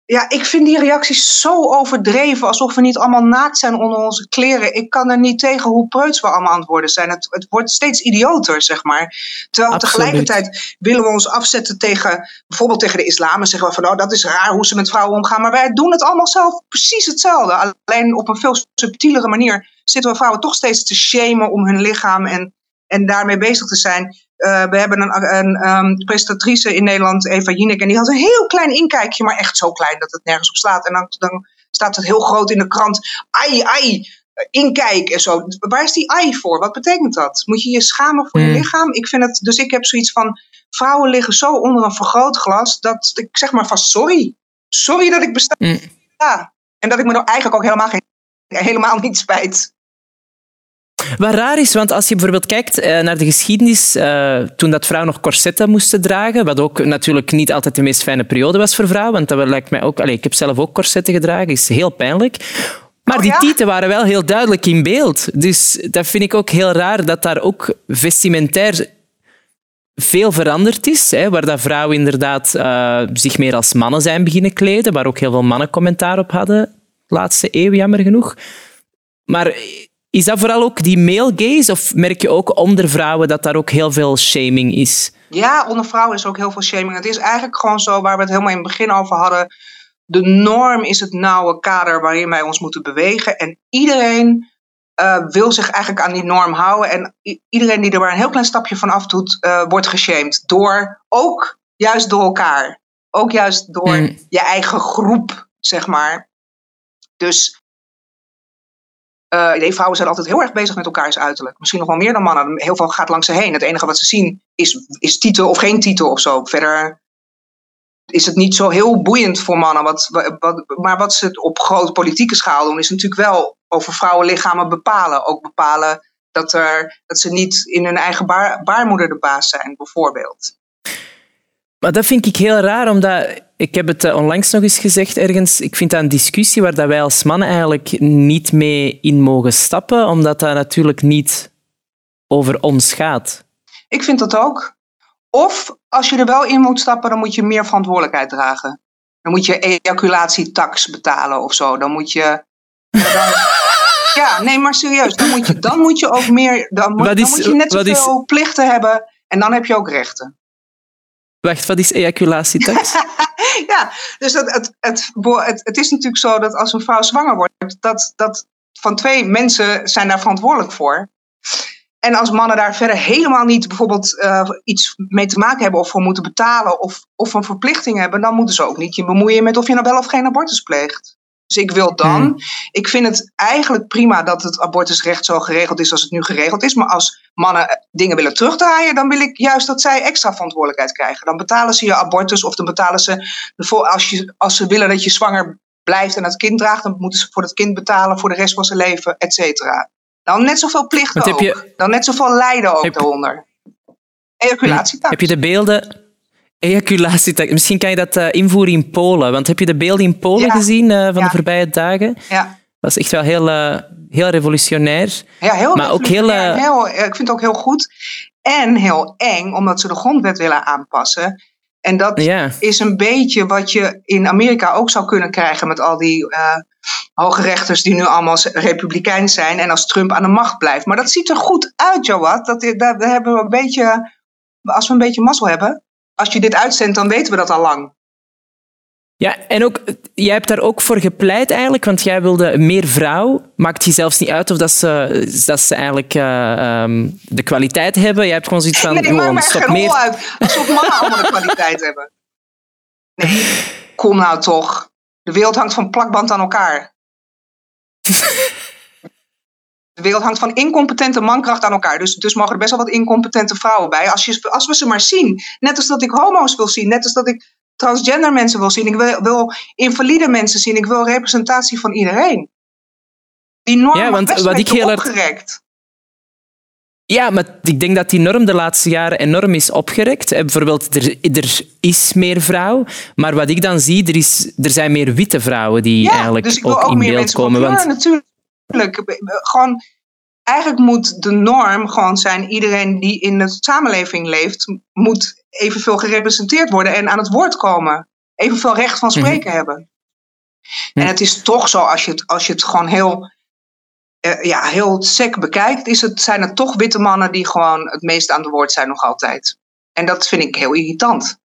ja, ik vind die reacties zo overdreven. Alsof we niet allemaal naakt zijn onder onze kleren. Ik kan er niet tegen hoe preuts we allemaal aan het worden zijn. Het, het wordt steeds idioter, zeg maar. Terwijl Absoluut. tegelijkertijd willen we ons afzetten tegen... bijvoorbeeld tegen de islam. En zeggen we van, oh, dat is raar hoe ze met vrouwen omgaan. Maar wij doen het allemaal zelf precies hetzelfde. Alleen op een veel subtielere manier zitten we vrouwen toch steeds te shamen om hun lichaam... en, en daarmee bezig te zijn. Uh, we hebben een, een um, presentatrice in Nederland, Eva Jinek, en die had een heel klein inkijkje, maar echt zo klein dat het nergens op slaat. En dan, dan staat het heel groot in de krant, ai, ai, inkijk en zo. Waar is die ai voor? Wat betekent dat? Moet je je schamen voor mm. je lichaam? Ik vind het, dus ik heb zoiets van, vrouwen liggen zo onder een vergrootglas, dat ik zeg maar van sorry. Sorry dat ik besta. Mm. Ja. En dat ik me er eigenlijk ook helemaal, geen, helemaal niet spijt. Wat raar is, want als je bijvoorbeeld kijkt uh, naar de geschiedenis, uh, toen dat vrouwen nog corsetten moesten dragen, wat ook natuurlijk niet altijd de meest fijne periode was voor vrouwen, want dat lijkt mij ook... Allez, ik heb zelf ook corsetten gedragen, is heel pijnlijk. Maar Oh, die ja? tieten waren wel heel duidelijk in beeld. Dus dat vind ik ook heel raar, dat daar ook vestimentair veel veranderd is. Hè, waar dat vrouwen inderdaad uh, zich meer als mannen zijn beginnen kleden, waar ook heel veel mannen commentaar op hadden, de laatste eeuw, jammer genoeg. Maar is dat vooral ook die male gaze? Of merk je ook onder vrouwen dat daar ook heel veel shaming is? Ja, onder vrouwen is ook heel veel shaming. Het is eigenlijk gewoon zo, waar we het helemaal in het begin over hadden. De norm is het nauwe kader waarin wij ons moeten bewegen. En iedereen uh, wil zich eigenlijk aan die norm houden. En iedereen die er maar een heel klein stapje van af doet, uh, wordt geshamed. Door, ook juist door elkaar. Ook juist door mm. je eigen groep, zeg maar. Dus uh, vrouwen zijn altijd heel erg bezig met elkaars uiterlijk. Misschien nog wel meer dan mannen. Heel veel gaat langs ze heen. Het enige wat ze zien is, is titel of geen titel of zo. Verder is het niet zo heel boeiend voor mannen. Wat, wat, maar wat ze op grote politieke schaal doen, is natuurlijk wel over vrouwenlichamen bepalen. Ook bepalen dat, er, dat ze niet in hun eigen baar, baarmoeder de baas zijn, bijvoorbeeld. Maar dat vind ik heel raar, omdat ik heb het onlangs nog eens gezegd ergens. Ik vind dat een discussie waar dat wij als mannen eigenlijk niet mee in mogen stappen, omdat dat natuurlijk niet over ons gaat. Ik vind dat ook. Of als je er wel in moet stappen, dan moet je meer verantwoordelijkheid dragen. Dan moet je ejaculatietax betalen of zo. Dan moet je. Dan, ja, nee, maar serieus. Dan moet je, dan moet je ook meer. Dan moet, is, dan moet je net zoveel is... plichten hebben en dan heb je ook rechten. Wacht, wat is ejaculatietax? ja, dus het, het, het, het, het is natuurlijk zo dat als een vrouw zwanger wordt, dat, dat van twee mensen zijn daar verantwoordelijk voor. En als mannen daar verder helemaal niet bijvoorbeeld uh, iets mee te maken hebben of voor moeten betalen of, of een verplichting hebben, dan moeten ze ook niet je bemoeien met of je nou wel of geen abortus pleegt. Dus ik wil dan, hmm. ik vind het eigenlijk prima dat het abortusrecht zo geregeld is als het nu geregeld is. Maar als mannen dingen willen terugdraaien, dan wil ik juist dat zij extra verantwoordelijkheid krijgen. Dan betalen ze je abortus of dan betalen ze, als, je, als ze willen dat je zwanger blijft en het kind draagt, dan moeten ze voor het kind betalen voor de rest van zijn leven, et cetera. Dan net zoveel plichten ook. Je, dan net zoveel lijden ook heb, daaronder. Ejaculatietax. Heb je de beelden... Ejaculatietax. Misschien kan je dat uh, invoeren in Polen. Want heb je de beelden in Polen ja. gezien uh, van ja. de voorbije dagen? Ja. Dat is echt wel heel, uh, heel revolutionair. Ja, heel maar ook heel, heel... Ik vind het ook heel goed. En heel eng, omdat ze de grondwet willen aanpassen. En dat ja. is een beetje wat je in Amerika ook zou kunnen krijgen met al die uh, hoge rechters die nu allemaal republikein zijn en als Trump aan de macht blijft. Maar dat ziet er goed uit, Jawad. Dat, dat, dat hebben we een beetje, als we een beetje mazzel hebben, als je dit uitzendt, dan weten we dat al lang. Ja, en ook, jij hebt daar ook voor gepleit eigenlijk, want jij wilde meer vrouw. Maakt je zelfs niet uit of dat ze, dat ze eigenlijk uh, um, de kwaliteit hebben. Jij hebt gewoon zoiets van, nee, gewoon, stop meer. uit alsof mannen allemaal de kwaliteit hebben. Nee, kom nou toch. De wereld hangt van plakband aan elkaar. De wereld hangt van incompetente mankracht aan elkaar. Dus, dus mogen er best wel wat incompetente vrouwen bij. Als, je, als we ze maar zien. Net als dat ik homo's wil zien. Net als dat ik transgender mensen wil zien. Ik wil, wil invalide mensen zien. Ik wil representatie van iedereen. Die norm ja, want, best wat ik heel opgerekt. Ja, maar ik denk dat die norm de laatste jaren enorm is opgerekt. Bijvoorbeeld, er, er is meer vrouw. Maar wat ik dan zie, er, is, er zijn meer witte vrouwen die ja, eigenlijk dus ook, ook in beeld komen. Van kleur, Natuurlijk. Gewoon, eigenlijk moet de norm gewoon zijn... iedereen die in de samenleving leeft... moet evenveel gerepresenteerd worden en aan het woord komen. Evenveel recht van spreken Mhm. hebben. En het is toch zo, als je het, als je het gewoon heel, eh, ja, heel sec bekijkt, is het, zijn het toch witte mannen die gewoon het meest aan de woord zijn nog altijd. En dat vind ik heel irritant.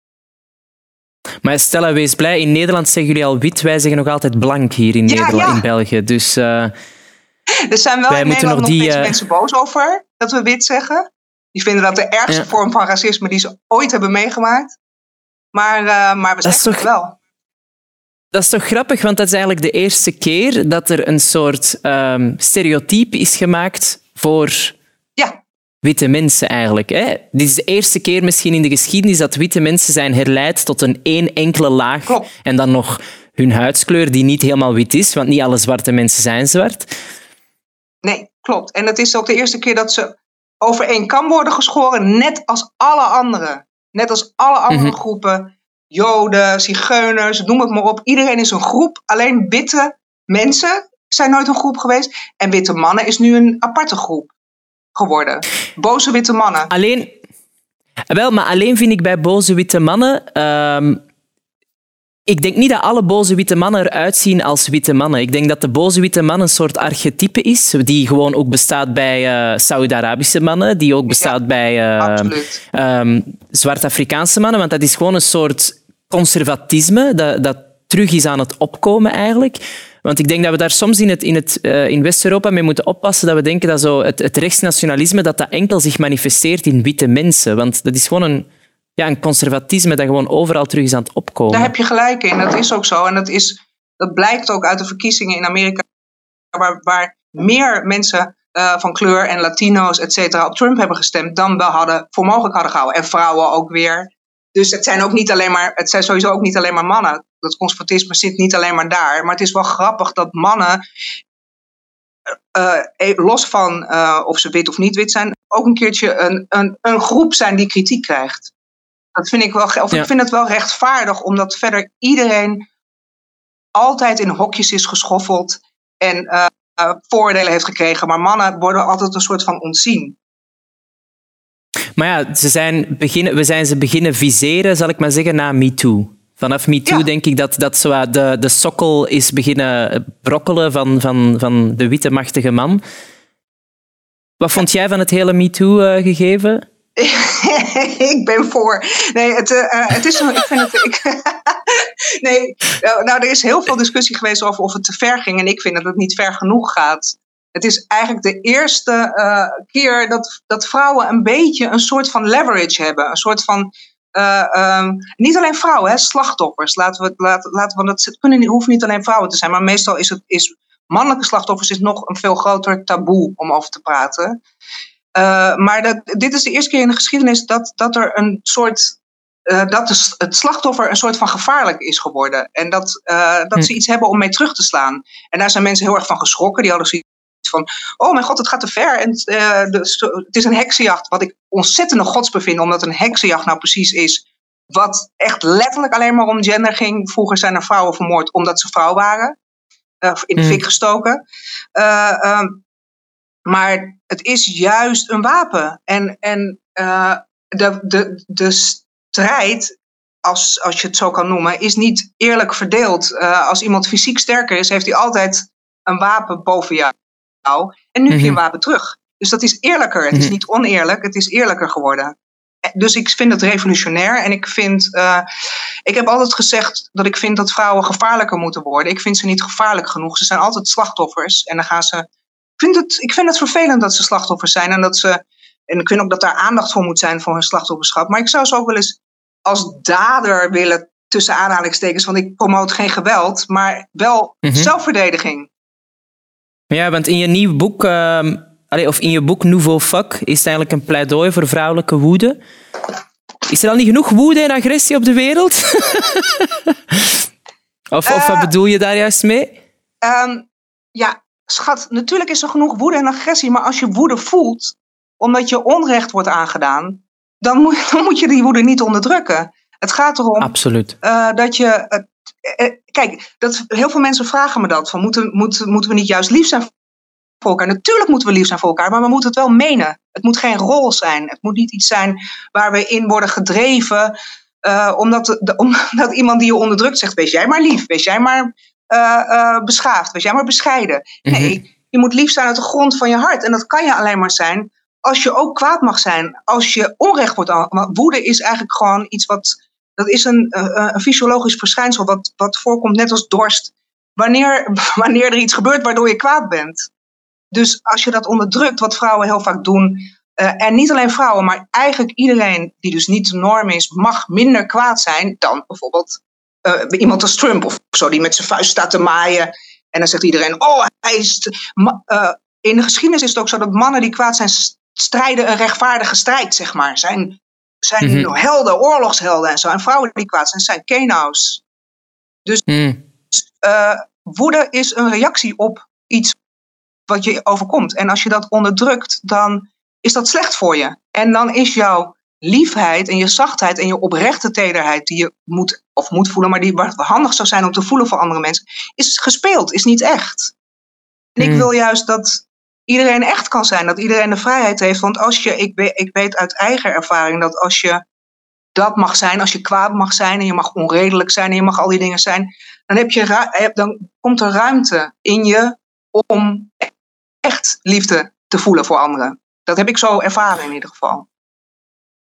Maar Stella, wees blij. In Nederland zeggen jullie al wit. Wij zeggen nog altijd blank hier in Ja, Nederland, ja. in België. Dus eh, Er zijn wel Wij in Nederland nog nog die, steeds eh, mensen boos over dat we wit zeggen. Die vinden dat de ergste Ja. vorm van racisme die ze ooit hebben meegemaakt. Maar, eh, maar we zeggen toch- het wel. dat is toch grappig, want dat is eigenlijk de eerste keer dat er een soort ehm stereotype is gemaakt voor Ja, witte mensen eigenlijk. Hè? Dit is de eerste keer misschien in de geschiedenis dat witte mensen zijn herleid tot een één enkele laag. Klopt. En dan nog hun huidskleur, die niet helemaal wit is, want niet alle zwarte mensen zijn zwart. Nee, klopt. En het is ook de eerste keer dat ze over één kam worden geschoren, net als alle anderen. Net als alle andere Mhm. groepen. Joden, zigeuners, noem het maar op. Iedereen is een groep. Alleen witte mensen zijn nooit een groep geweest. En witte mannen is nu een aparte groep geworden. Boze witte mannen. Alleen, wel, maar alleen vind ik bij boze witte mannen. ehm, ik denk niet dat alle boze witte mannen eruit zien als witte mannen. Ik denk dat de boze witte man een soort archetype is, die gewoon ook bestaat bij eh Saudi-Arabische mannen, die ook bestaat bij Absoluut. ehm, Zwart-Afrikaanse mannen, want dat is gewoon een soort conservatisme dat, dat terug is aan het opkomen eigenlijk. Want ik denk dat we daar soms in, het, in, het, eh, in West-Europa mee moeten oppassen dat we denken dat zo het, het rechtsnationalisme dat dat enkel zich manifesteert in witte mensen. Want dat is gewoon een, ja, een conservatisme dat gewoon overal terug is aan het opkomen. Daar heb je gelijk in. Dat is ook zo. En dat, is, dat blijkt ook uit de verkiezingen in Amerika, waar, waar meer mensen eh, van kleur en Latino's, et cetera, op Trump hebben gestemd dan we hadden, voor mogelijk hadden gehouden. En vrouwen ook weer. Dus het zijn ook niet alleen maar, het zijn sowieso ook niet alleen maar mannen. Dat conservatisme zit niet alleen maar daar. Maar het is wel grappig dat mannen, eh, eh, los van of ze wit of niet wit zijn, ook een keertje een, een, een groep zijn die kritiek krijgt. Dat vind ik wel, of Ja. ik vind het wel rechtvaardig, omdat verder iedereen altijd in hokjes is geschoffeld en eh, eh, voordelen heeft gekregen. Maar mannen worden altijd een soort van ontzien. Maar ja, ze zijn beginnen, we zijn ze beginnen viseren, zal ik maar zeggen, na MeToo. Vanaf MeToo Ja. denk ik dat, dat zo de, de sokkel is beginnen brokkelen van, van, van de witte machtige man. Wat vond jij van het hele MeToo-gegeven? ik ben voor. Nee, het, eh, eh, het is. Ik vind het. Ik, nee, nou, nou, er is heel veel discussie geweest over of het te ver ging. En ik vind dat het niet ver genoeg gaat. Het is eigenlijk de eerste eh, keer dat, dat vrouwen een beetje een soort van leverage hebben. Een soort van. eh, ehm, niet alleen vrouwen, hè, slachtoffers. Laten we, laten, laten we dat, het kunnen, hoeven niet alleen vrouwen te zijn, maar meestal is het. Is, mannelijke slachtoffers is nog een veel groter taboe om over te praten. Uh, maar dat, dit is de eerste keer in de geschiedenis dat, dat er een soort. Uh, dat het slachtoffer een soort van gevaarlijk is geworden. En dat, uh, dat Hm. ze iets hebben om mee terug te slaan. En daar zijn mensen heel erg van geschrokken. Die hadden zoiets van: oh mijn god, het gaat te ver. En de, het is een heksenjacht. Wat ik ontzettende gods bevind, omdat een heksenjacht nou precies is. Wat echt letterlijk alleen maar om gender ging. Vroeger zijn er vrouwen vermoord omdat ze vrouw waren. Uh, in de Hm. fik gestoken. Um, maar het is juist een wapen. En, en uh, de, de, de strijd, als, als je het zo kan noemen, is niet eerlijk verdeeld. Uh, als iemand fysiek sterker is, heeft hij altijd een wapen boven jou. En nu heb je een wapen terug. Dus dat is eerlijker. Het is niet oneerlijk, het is eerlijker geworden. Dus ik vind het revolutionair. En ik vind. Uh, ik heb altijd gezegd dat ik vind dat vrouwen gevaarlijker moeten worden. Ik vind ze niet gevaarlijk genoeg. Ze zijn altijd slachtoffers. En dan gaan ze vind, het, ik vind het vervelend dat ze slachtoffers zijn. En, dat ze, en ik vind ook dat daar aandacht voor moet zijn voor hun slachtofferschap. Maar ik zou ze ook wel eens als dader willen, tussen aanhalingstekens. Want ik promoot geen geweld, maar wel mm -hmm. zelfverdediging. Ja, want in je nieuw boek, uh, of in je boek Nouveau Fuck, is het eigenlijk een pleidooi voor vrouwelijke woede. Is er al niet genoeg woede en agressie op de wereld? of, of uh, wat bedoel je daar juist mee? Um, ja, schat, natuurlijk is er genoeg woede en agressie, maar als je woede voelt, omdat je onrecht wordt aangedaan, dan moet, dan moet je die woede niet onderdrukken. Het gaat erom Absoluut. Uh, dat je. Uh, uh, kijk, dat, heel veel mensen vragen me dat: van, moeten, moeten, moeten we niet juist lief zijn voor elkaar? Natuurlijk moeten we lief zijn voor elkaar, maar we moeten het wel menen. Het moet geen rol zijn. Het moet niet iets zijn waar we in worden gedreven. omdat, de, omdat iemand die je onderdrukt zegt: wees jij maar lief, wees jij maar eh, eh, beschaafd, weet je, maar bescheiden. Nee, je moet lief zijn uit de grond van je hart. En dat kan je alleen maar zijn als je ook kwaad mag zijn. Als je onrecht wordt. Want woede is eigenlijk gewoon iets wat. Dat is een, eh, een fysiologisch verschijnsel wat, wat voorkomt net als dorst. Wanneer, wanneer er iets gebeurt waardoor je kwaad bent. Dus als je dat onderdrukt, wat vrouwen heel vaak doen. eh, en niet alleen vrouwen, maar eigenlijk iedereen die dus niet de norm is, mag minder kwaad zijn dan bijvoorbeeld eh, iemand als Trump of zo, die met zijn vuist staat te maaien. En dan zegt iedereen, oh, hij is... eh, in de geschiedenis is het ook zo dat mannen die kwaad zijn, strijden een rechtvaardige strijd, zeg maar. Zijn, zijn Mhm. helden, oorlogshelden en zo. En vrouwen die kwaad zijn, zijn kenau's. Hm. Eh, woede is een reactie op iets wat je overkomt. En als je dat onderdrukt, dan is dat slecht voor je. En dan is jouw liefheid en je zachtheid en je oprechte tederheid, die je moet of moet voelen, maar die wat handig zou zijn om te voelen voor andere mensen, is gespeeld, is niet echt. En ik Hmm. wil juist dat iedereen echt kan zijn, dat iedereen de vrijheid heeft. Want als je, ik weet, ik weet uit eigen ervaring dat als je dat mag zijn, als je kwaad mag zijn en je mag onredelijk zijn en je mag al die dingen zijn, dan, heb je, dan komt er ruimte in je om echt liefde te voelen voor anderen. Dat heb ik zo ervaren in ieder geval.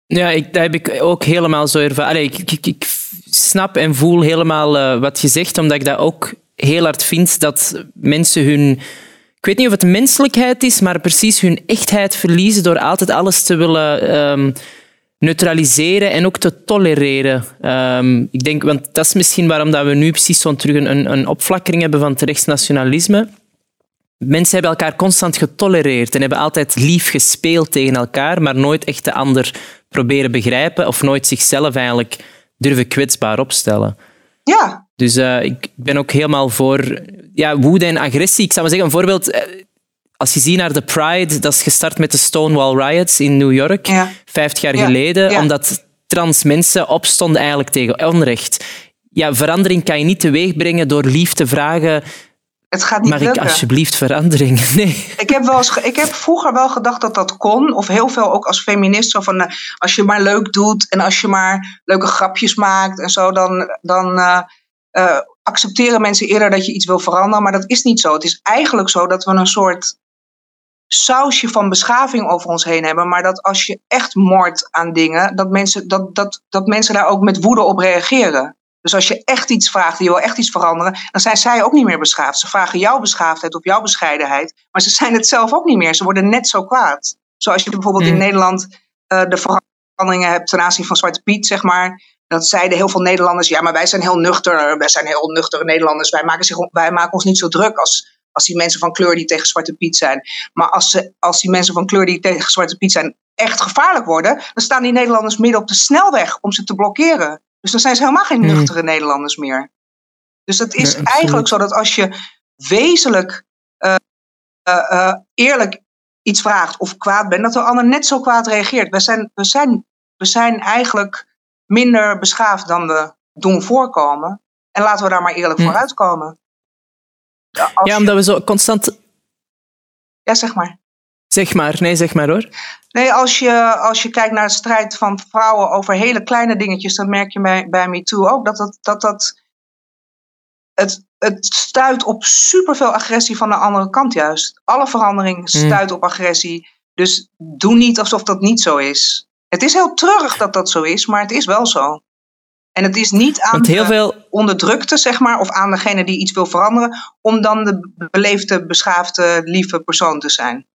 Ja, ik, dat heb ik ook helemaal zo ervaren. Ik, ik, ik snap en voel helemaal eh, wat je zegt, omdat ik dat ook heel hard vind dat mensen hun... Ik weet niet of het menselijkheid is, maar precies hun echtheid verliezen door altijd alles te willen ehm, neutraliseren en ook te tolereren. Ehm, ik denk, want dat is misschien waarom dat we nu precies zo'n terug een, een opflakkering hebben van het rechtsnationalisme. Mensen hebben elkaar constant getolereerd en hebben altijd lief gespeeld tegen elkaar, maar nooit echt de ander proberen begrijpen of nooit zichzelf eigenlijk durven kwetsbaar opstellen. Ja, Dus eh, ik ben ook helemaal voor ja, woede en agressie. Ik zou maar zeggen, een voorbeeld, eh, als je ziet naar de Pride, dat is gestart met de Stonewall Riots in New York, Ja. 50 jaar Ja, geleden, ja. omdat trans mensen opstonden eigenlijk tegen onrecht. Ja, verandering kan je niet teweeg brengen door lief te vragen, het gaat niet mag ik alsjeblieft verandering? Nee. Ik heb, wel eens, ik heb vroeger wel gedacht dat dat kon. Of heel veel ook als feminist. Zo van, eh, als je maar leuk doet en als je maar leuke grapjes maakt en zo, dan, dan eh, eh, accepteren mensen eerder dat je iets wil veranderen. Maar dat is niet zo. Het is eigenlijk zo dat we een soort sausje van beschaving over ons heen hebben. Maar dat als je echt moordt aan dingen, dat mensen, dat, dat, dat mensen daar ook met woede op reageren. Dus als je echt iets vraagt, je wil echt iets veranderen, dan zijn zij ook niet meer beschaafd. Ze vragen jouw beschaafdheid of jouw bescheidenheid, maar ze zijn het zelf ook niet meer. Ze worden net zo kwaad. Zoals je bijvoorbeeld in Mm. Nederland eh, de veranderingen hebt ten aanzien van Zwarte Piet, zeg maar. Dat zeiden heel veel Nederlanders, ja, maar wij zijn heel nuchter. Wij zijn heel nuchtere Nederlanders. Wij maken, zich, wij maken ons niet zo druk als, als die mensen van kleur die tegen Zwarte Piet zijn. Maar als, ze, als die mensen van kleur die tegen Zwarte Piet zijn echt gevaarlijk worden, dan staan die Nederlanders midden op de snelweg om ze te blokkeren. Dus dan zijn ze helemaal geen Hmm. nuchtere Nederlanders meer. Dus het is Nee, eigenlijk zo dat als je wezenlijk eh, eh, eh, eerlijk iets vraagt of kwaad bent, dat de ander net zo kwaad reageert. We zijn, we zijn, we zijn eigenlijk minder beschaafd dan we doen voorkomen. En laten we daar maar eerlijk Hmm. voor uitkomen. Ja, je- omdat we zo constant... ja, zeg maar. Zeg maar, nee, zeg maar hoor. Nee, als je, als je kijkt naar de strijd van vrouwen over hele kleine dingetjes, dan merk je bij, bij MeToo ook dat dat, dat, dat het, het stuit op superveel agressie van de andere kant juist. Alle verandering stuit op agressie. Dus doe niet alsof dat niet zo is. Het is heel treurig dat dat zo is, maar het is wel zo. En het is niet aan Want heel de veel... onderdrukte, zeg maar, of aan degene die iets wil veranderen, om dan de beleefde, beschaafde, lieve persoon te zijn.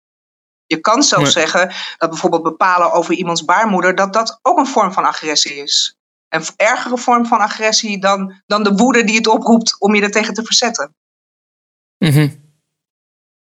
Je kan zelfs zeggen dat bijvoorbeeld bepalen over iemands baarmoeder, dat dat ook een vorm van agressie is. Een ergere vorm van agressie dan, dan de woede die het oproept om je er tegen te verzetten. Mhm.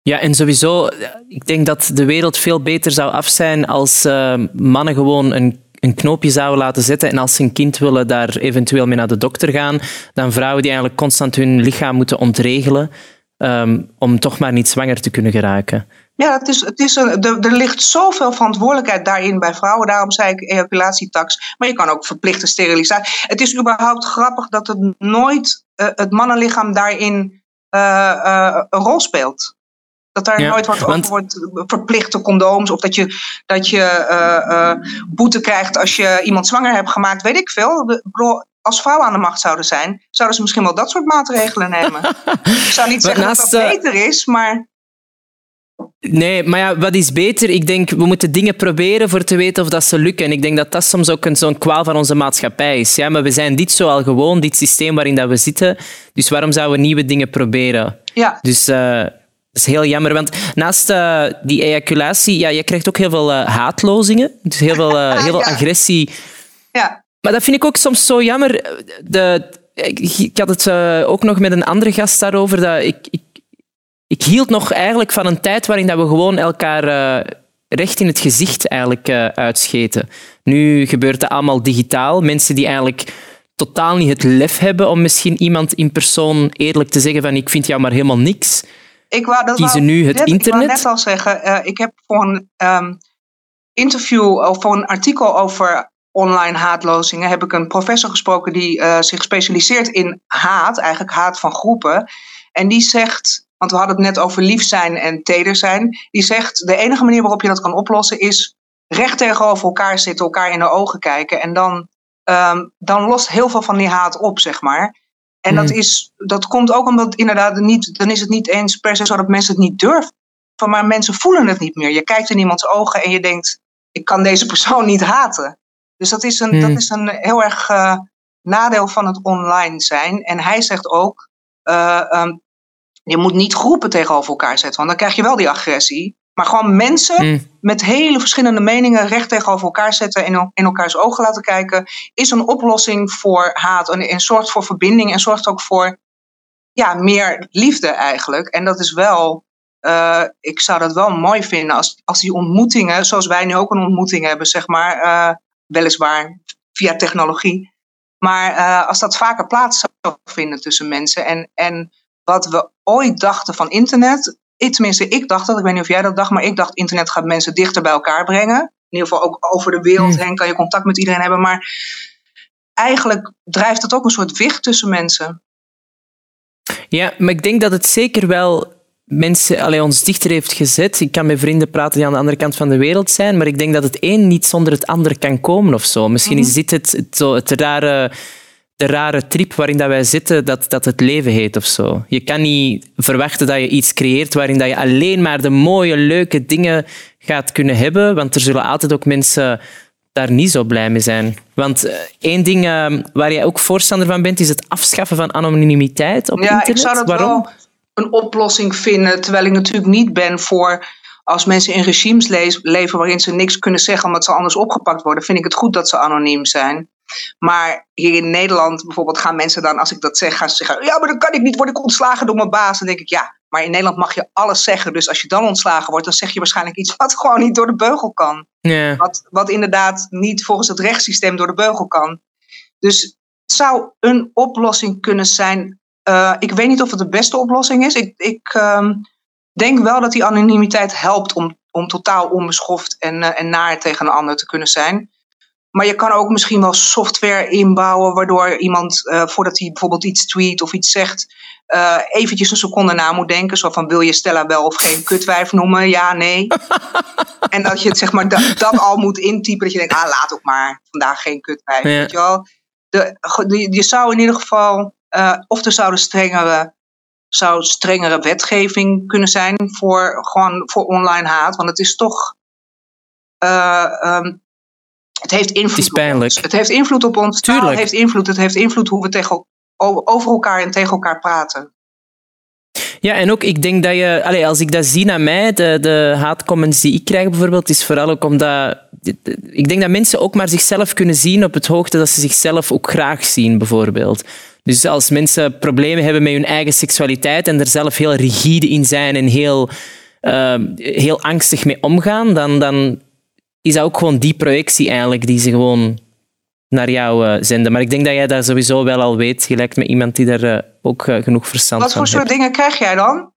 Ja, en sowieso, ik denk dat de wereld veel beter zou af zijn als eh, mannen gewoon een, een knoopje zouden laten zetten en als ze een kind willen, daar eventueel mee naar de dokter gaan, dan vrouwen die eigenlijk constant hun lichaam moeten ontregelen ehm, om toch maar niet zwanger te kunnen geraken. Ja, het is, het is een, er, er ligt zoveel verantwoordelijkheid daarin bij vrouwen. Daarom zei ik ejaculatietax. Maar je kan ook verplichte sterilisatie. Het is überhaupt grappig dat het nooit eh, het mannenlichaam daarin eh, eh, een rol speelt. Dat daar Ja, nooit wat want- over wordt verplichte condooms. Of dat je, dat je boete krijgt als je iemand zwanger hebt gemaakt. Weet ik veel. De- als vrouwen aan de macht zouden zijn, zouden ze misschien wel dat soort maatregelen nemen. ik zou niet zeggen naast, dat dat eh, beter is, maar Nee, maar ja, wat is beter? Ik denk, we moeten dingen proberen voor te weten of dat ze lukken. En ik denk dat dat soms ook een zo'n kwaal van onze maatschappij is. Ja, maar we zijn dit zo al gewoon, dit systeem waarin dat we zitten. Dus waarom zouden we nieuwe dingen proberen? ja. Dus eh, dat is heel jammer. Want naast eh, die ejaculatie, ja, je krijgt ook heel veel haatlozingen. Dus heel veel, heel veel Ja. agressie. ja. Maar dat vind ik ook soms zo jammer. De, ik, ik had het eh, ook nog met een andere gast daarover. Dat ik, ik, ik hield nog eigenlijk van een tijd waarin dat we gewoon elkaar eh, recht in het gezicht eigenlijk, eh, uitscheten. Nu gebeurt dat allemaal digitaal. Mensen die eigenlijk totaal niet het lef hebben om misschien iemand in persoon eerlijk te zeggen van ik vind jou maar helemaal niks. Ik wou, dat Kiezen nu het net, Ik internet? wou net al zeggen, ik heb voor een ehm, interview of voor een artikel over online haatlozingen heb ik een professor gesproken die eh, zich specialiseert in haat, eigenlijk haat van groepen. En die zegt, want we hadden het net over lief zijn en teder zijn, die zegt de enige manier waarop je dat kan oplossen is recht tegenover elkaar zitten, elkaar in de ogen kijken en dan, ehm, dan lost heel veel van die haat op, zeg maar. En dat, Hmm. is, dat komt ook omdat inderdaad niet, dan is het niet eens per se zo dat mensen het niet durven, maar mensen voelen het niet meer. Je kijkt in iemands ogen en je denkt, ik kan deze persoon niet haten. Dus dat is een, Hmm. dat is een heel erg eh, nadeel van het online zijn. En hij zegt ook, eh, ehm, je moet niet groepen tegenover elkaar zetten, want dan krijg je wel die agressie. Maar gewoon mensen Hm. met hele verschillende meningen recht tegenover elkaar zetten en in, elkaars ogen laten kijken, is een oplossing voor haat en, en zorgt voor verbinding en zorgt ook voor ja, meer liefde eigenlijk. En dat is wel, eh, ik zou dat wel mooi vinden als, als die ontmoetingen, zoals wij nu ook een ontmoeting hebben, zeg maar, weliswaar via technologie, maar eh, als dat vaker plaats zou vinden tussen mensen en, en wat we ooit dachten van internet, ik, tenminste ik dacht dat, ik weet niet of jij dat dacht, maar ik dacht internet gaat mensen dichter bij elkaar brengen. In ieder geval ook over de wereld Hmm. heen kan je contact met iedereen hebben, maar eigenlijk drijft het ook een soort wicht tussen mensen. Ja, maar ik denk dat het zeker wel mensen, allee, ons dichter heeft gezet. Ik kan met vrienden praten die aan de andere kant van de wereld zijn, maar ik denk dat het een niet zonder het ander kan komen of zo. Misschien is dit het, het, zo, het rare, de rare trip waarin dat wij zitten, dat, dat het leven heet of zo. Je kan niet verwachten dat je iets creëert waarin dat je alleen maar de mooie, leuke dingen gaat kunnen hebben, want er zullen altijd ook mensen daar niet zo blij mee zijn. Want eh, één ding eh, waar jij ook voorstander van bent, is het afschaffen van anonimiteit op Ja, internet. ik zou dat Waarom? wel een oplossing vinden, terwijl ik natuurlijk niet ben voor als mensen in regimes le- leven waarin ze niks kunnen zeggen omdat ze anders opgepakt worden, vind ik het goed dat ze anoniem zijn. Maar hier in Nederland bijvoorbeeld gaan mensen dan, als ik dat zeg, gaan ze zeggen, ja, maar dan kan ik niet, word ik ontslagen door mijn baas. Dan denk ik, ja, maar in Nederland mag je alles zeggen. Dus als je dan ontslagen wordt, dan zeg je waarschijnlijk iets wat gewoon niet door de beugel kan. Wat, wat inderdaad niet volgens het rechtssysteem door de beugel kan. Dus het zou een oplossing kunnen zijn. Eh, ik weet niet of het de beste oplossing is. Ik, ik ehm, denk wel dat die anonimiteit helpt om, om totaal onbeschoft en, eh, en naar tegen een ander te kunnen zijn. Maar je kan ook misschien wel software inbouwen waardoor iemand, eh, voordat hij bijvoorbeeld iets tweet of iets zegt, eventjes een seconde na moet denken. Zo van, wil je Stella wel of geen kutwijf noemen? Ja, nee. En dat je het zeg maar dat, dat al moet intypen. Dat je denkt, ah, laat ook maar. Vandaag geen kutwijf. Ja. Weet je wel? De- je zou in ieder geval, eh, of er zouden strengere, zou strengere wetgeving kunnen zijn voor, gewoon voor online haat. Want het is toch, eh, ehm, het heeft invloed Het is op ons. Het heeft invloed op ons. Tuurlijk. heeft invloed. Het heeft invloed hoe we tegen, over, elkaar en tegen elkaar praten. Ja, en ook ik denk dat je, allee, als ik dat zie naar mij, de, de haatcomments die ik krijg bijvoorbeeld, is vooral ook omdat. Ik denk dat mensen ook maar zichzelf kunnen zien op het hoogte dat ze zichzelf ook graag zien, bijvoorbeeld. Dus als mensen problemen hebben met hun eigen seksualiteit en er zelf heel rigide in zijn en heel, eh, heel angstig mee omgaan, dan, dan is dat ook gewoon die projectie eigenlijk die ze gewoon naar jou eh, zenden. Maar ik denk dat jij dat sowieso wel al weet. Je lijkt me iemand die daar eh, ook eh, genoeg verstand Wat van voor heeft. soort dingen krijg jij dan?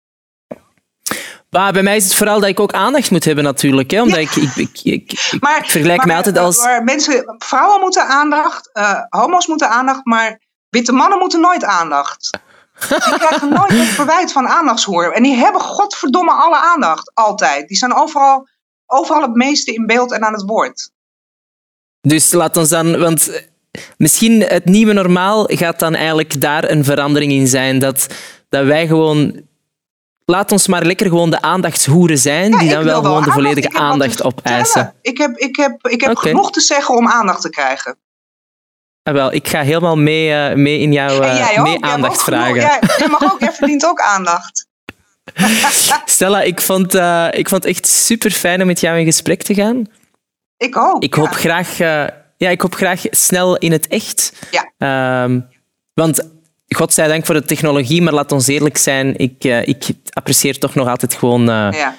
Maar bij mij is het vooral dat ik ook aandacht moet hebben natuurlijk. Hè? Omdat ik, ik, ik, ik, ik Maar, vergelijk maar, mij altijd als... maar mensen, vrouwen moeten aandacht, homo's moeten aandacht, maar witte mannen moeten nooit aandacht. Die krijgen nooit het verwijt van aandachtshoer. En die hebben godverdomme alle aandacht, altijd. Die zijn overal, overal het meeste in beeld en aan het woord. Dus laat ons dan... Want misschien het nieuwe normaal gaat dan eigenlijk daar een verandering in zijn. Dat, dat wij gewoon... Laat ons maar lekker gewoon de aandachtshoeren zijn, Ja, die dan wel gewoon de volledige aandacht opeisen. Ik heb, ik heb, ik heb genoeg te zeggen om aandacht te krijgen. Ah, wel, ik ga helemaal mee, eh, mee in jouw eh, ook. mee aandacht ook genoeg- vragen. jij, mag ook, jij verdient ook aandacht. Stella, ik vond, eh, ik vond het echt super fijn om met jou in gesprek te gaan. Ik ook. Ik ja. hoop graag, ja, ik hoop graag snel in het echt. Ja. Ehm, want godzijdank voor de technologie, maar laat ons eerlijk zijn, ik, ik apprecieer toch nog altijd gewoon Ja.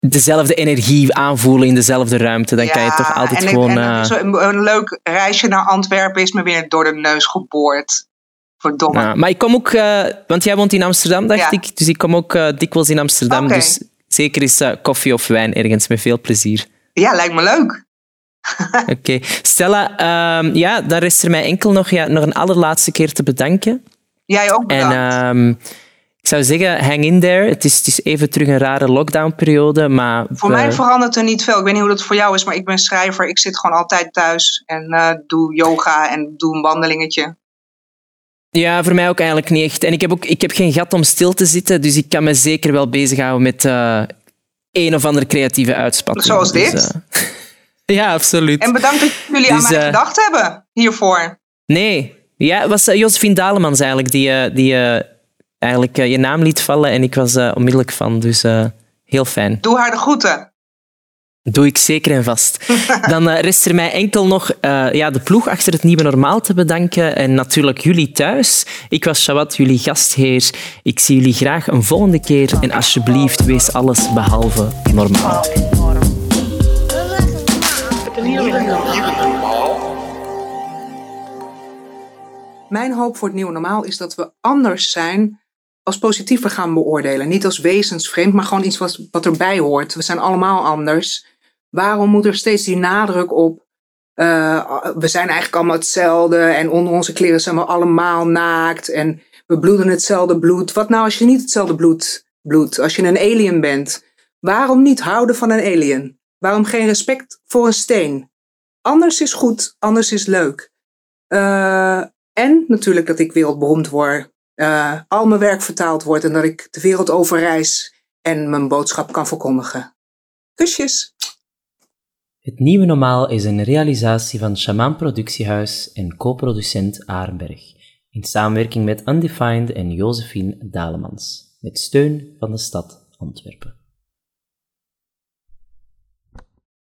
Dezelfde energie aanvoelen in dezelfde ruimte. Dan kan je toch altijd en, ik- gewoon... en eh, zo een, een leuk reisje naar Antwerpen is me weer door de neus geboord. Verdomme. ja. Maar ik kom ook... eh, want jij woont in Amsterdam, dacht Ja. ik. Dus ik kom ook eh, dikwijls in Amsterdam. Dus zeker is koffie of wijn ergens met veel plezier. Ja, lijkt me leuk. Oké. Stella, ehm, ja, dan rest er mij enkel nog, ja, nog een allerlaatste keer te bedanken. Jij ook En bedankt. ehm, ik zou zeggen, hang in there. Het is, het is even terug een rare lockdownperiode, maar... voor we- mij verandert er niet veel. Ik weet niet hoe dat voor jou is, maar ik ben schrijver. Ik zit gewoon altijd thuis en eh, doe yoga en doe een wandelingetje. Ja, voor mij ook eigenlijk niet echt. En ik heb, ook, ik heb geen gat om stil te zitten, dus ik kan me zeker wel bezighouden met eh een of andere creatieve uitspatting. Zoals Dus, dit? eh, ja, absoluut. En bedankt dat jullie aan Dus, mij eh, gedacht hebben hiervoor. Nee, ja, het was Josephine Dalemans eigenlijk die, die eigenlijk eh, je naam liet vallen en ik was eh, onmiddellijk van, dus eh, heel fijn. Doe haar de groeten. Doe ik zeker en vast. Dan rest er mij enkel nog eh, ja, de ploeg achter het nieuwe normaal te bedanken. En natuurlijk jullie thuis. Ik was Shawat, jullie gastheer. Ik zie jullie graag een volgende keer. En alsjeblieft, wees alles behalve normaal. Mijn hoop voor het nieuwe normaal is dat we anders zijn als positiever gaan beoordelen. Niet als wezensvreemd, maar gewoon iets wat, wat erbij hoort. We zijn allemaal anders. Waarom moet er steeds die nadruk op? eh, we zijn eigenlijk allemaal hetzelfde en onder onze kleren zijn we allemaal naakt en we bloeden hetzelfde bloed. Wat nou als je niet hetzelfde bloed bloedt? Als je een alien bent, waarom niet houden van een alien? Waarom geen respect voor een steen? Anders is goed, anders is leuk. Eh, en natuurlijk dat ik wereldberoemd word. Eh, al mijn werk vertaald wordt en dat ik de wereld over reis en mijn boodschap kan verkondigen. Kusjes! Het nieuwe normaal is een realisatie van Shaman Productiehuis en co-producent Arenberg. In samenwerking met Undefined en Josephine Dalemans. Met steun van de stad Antwerpen.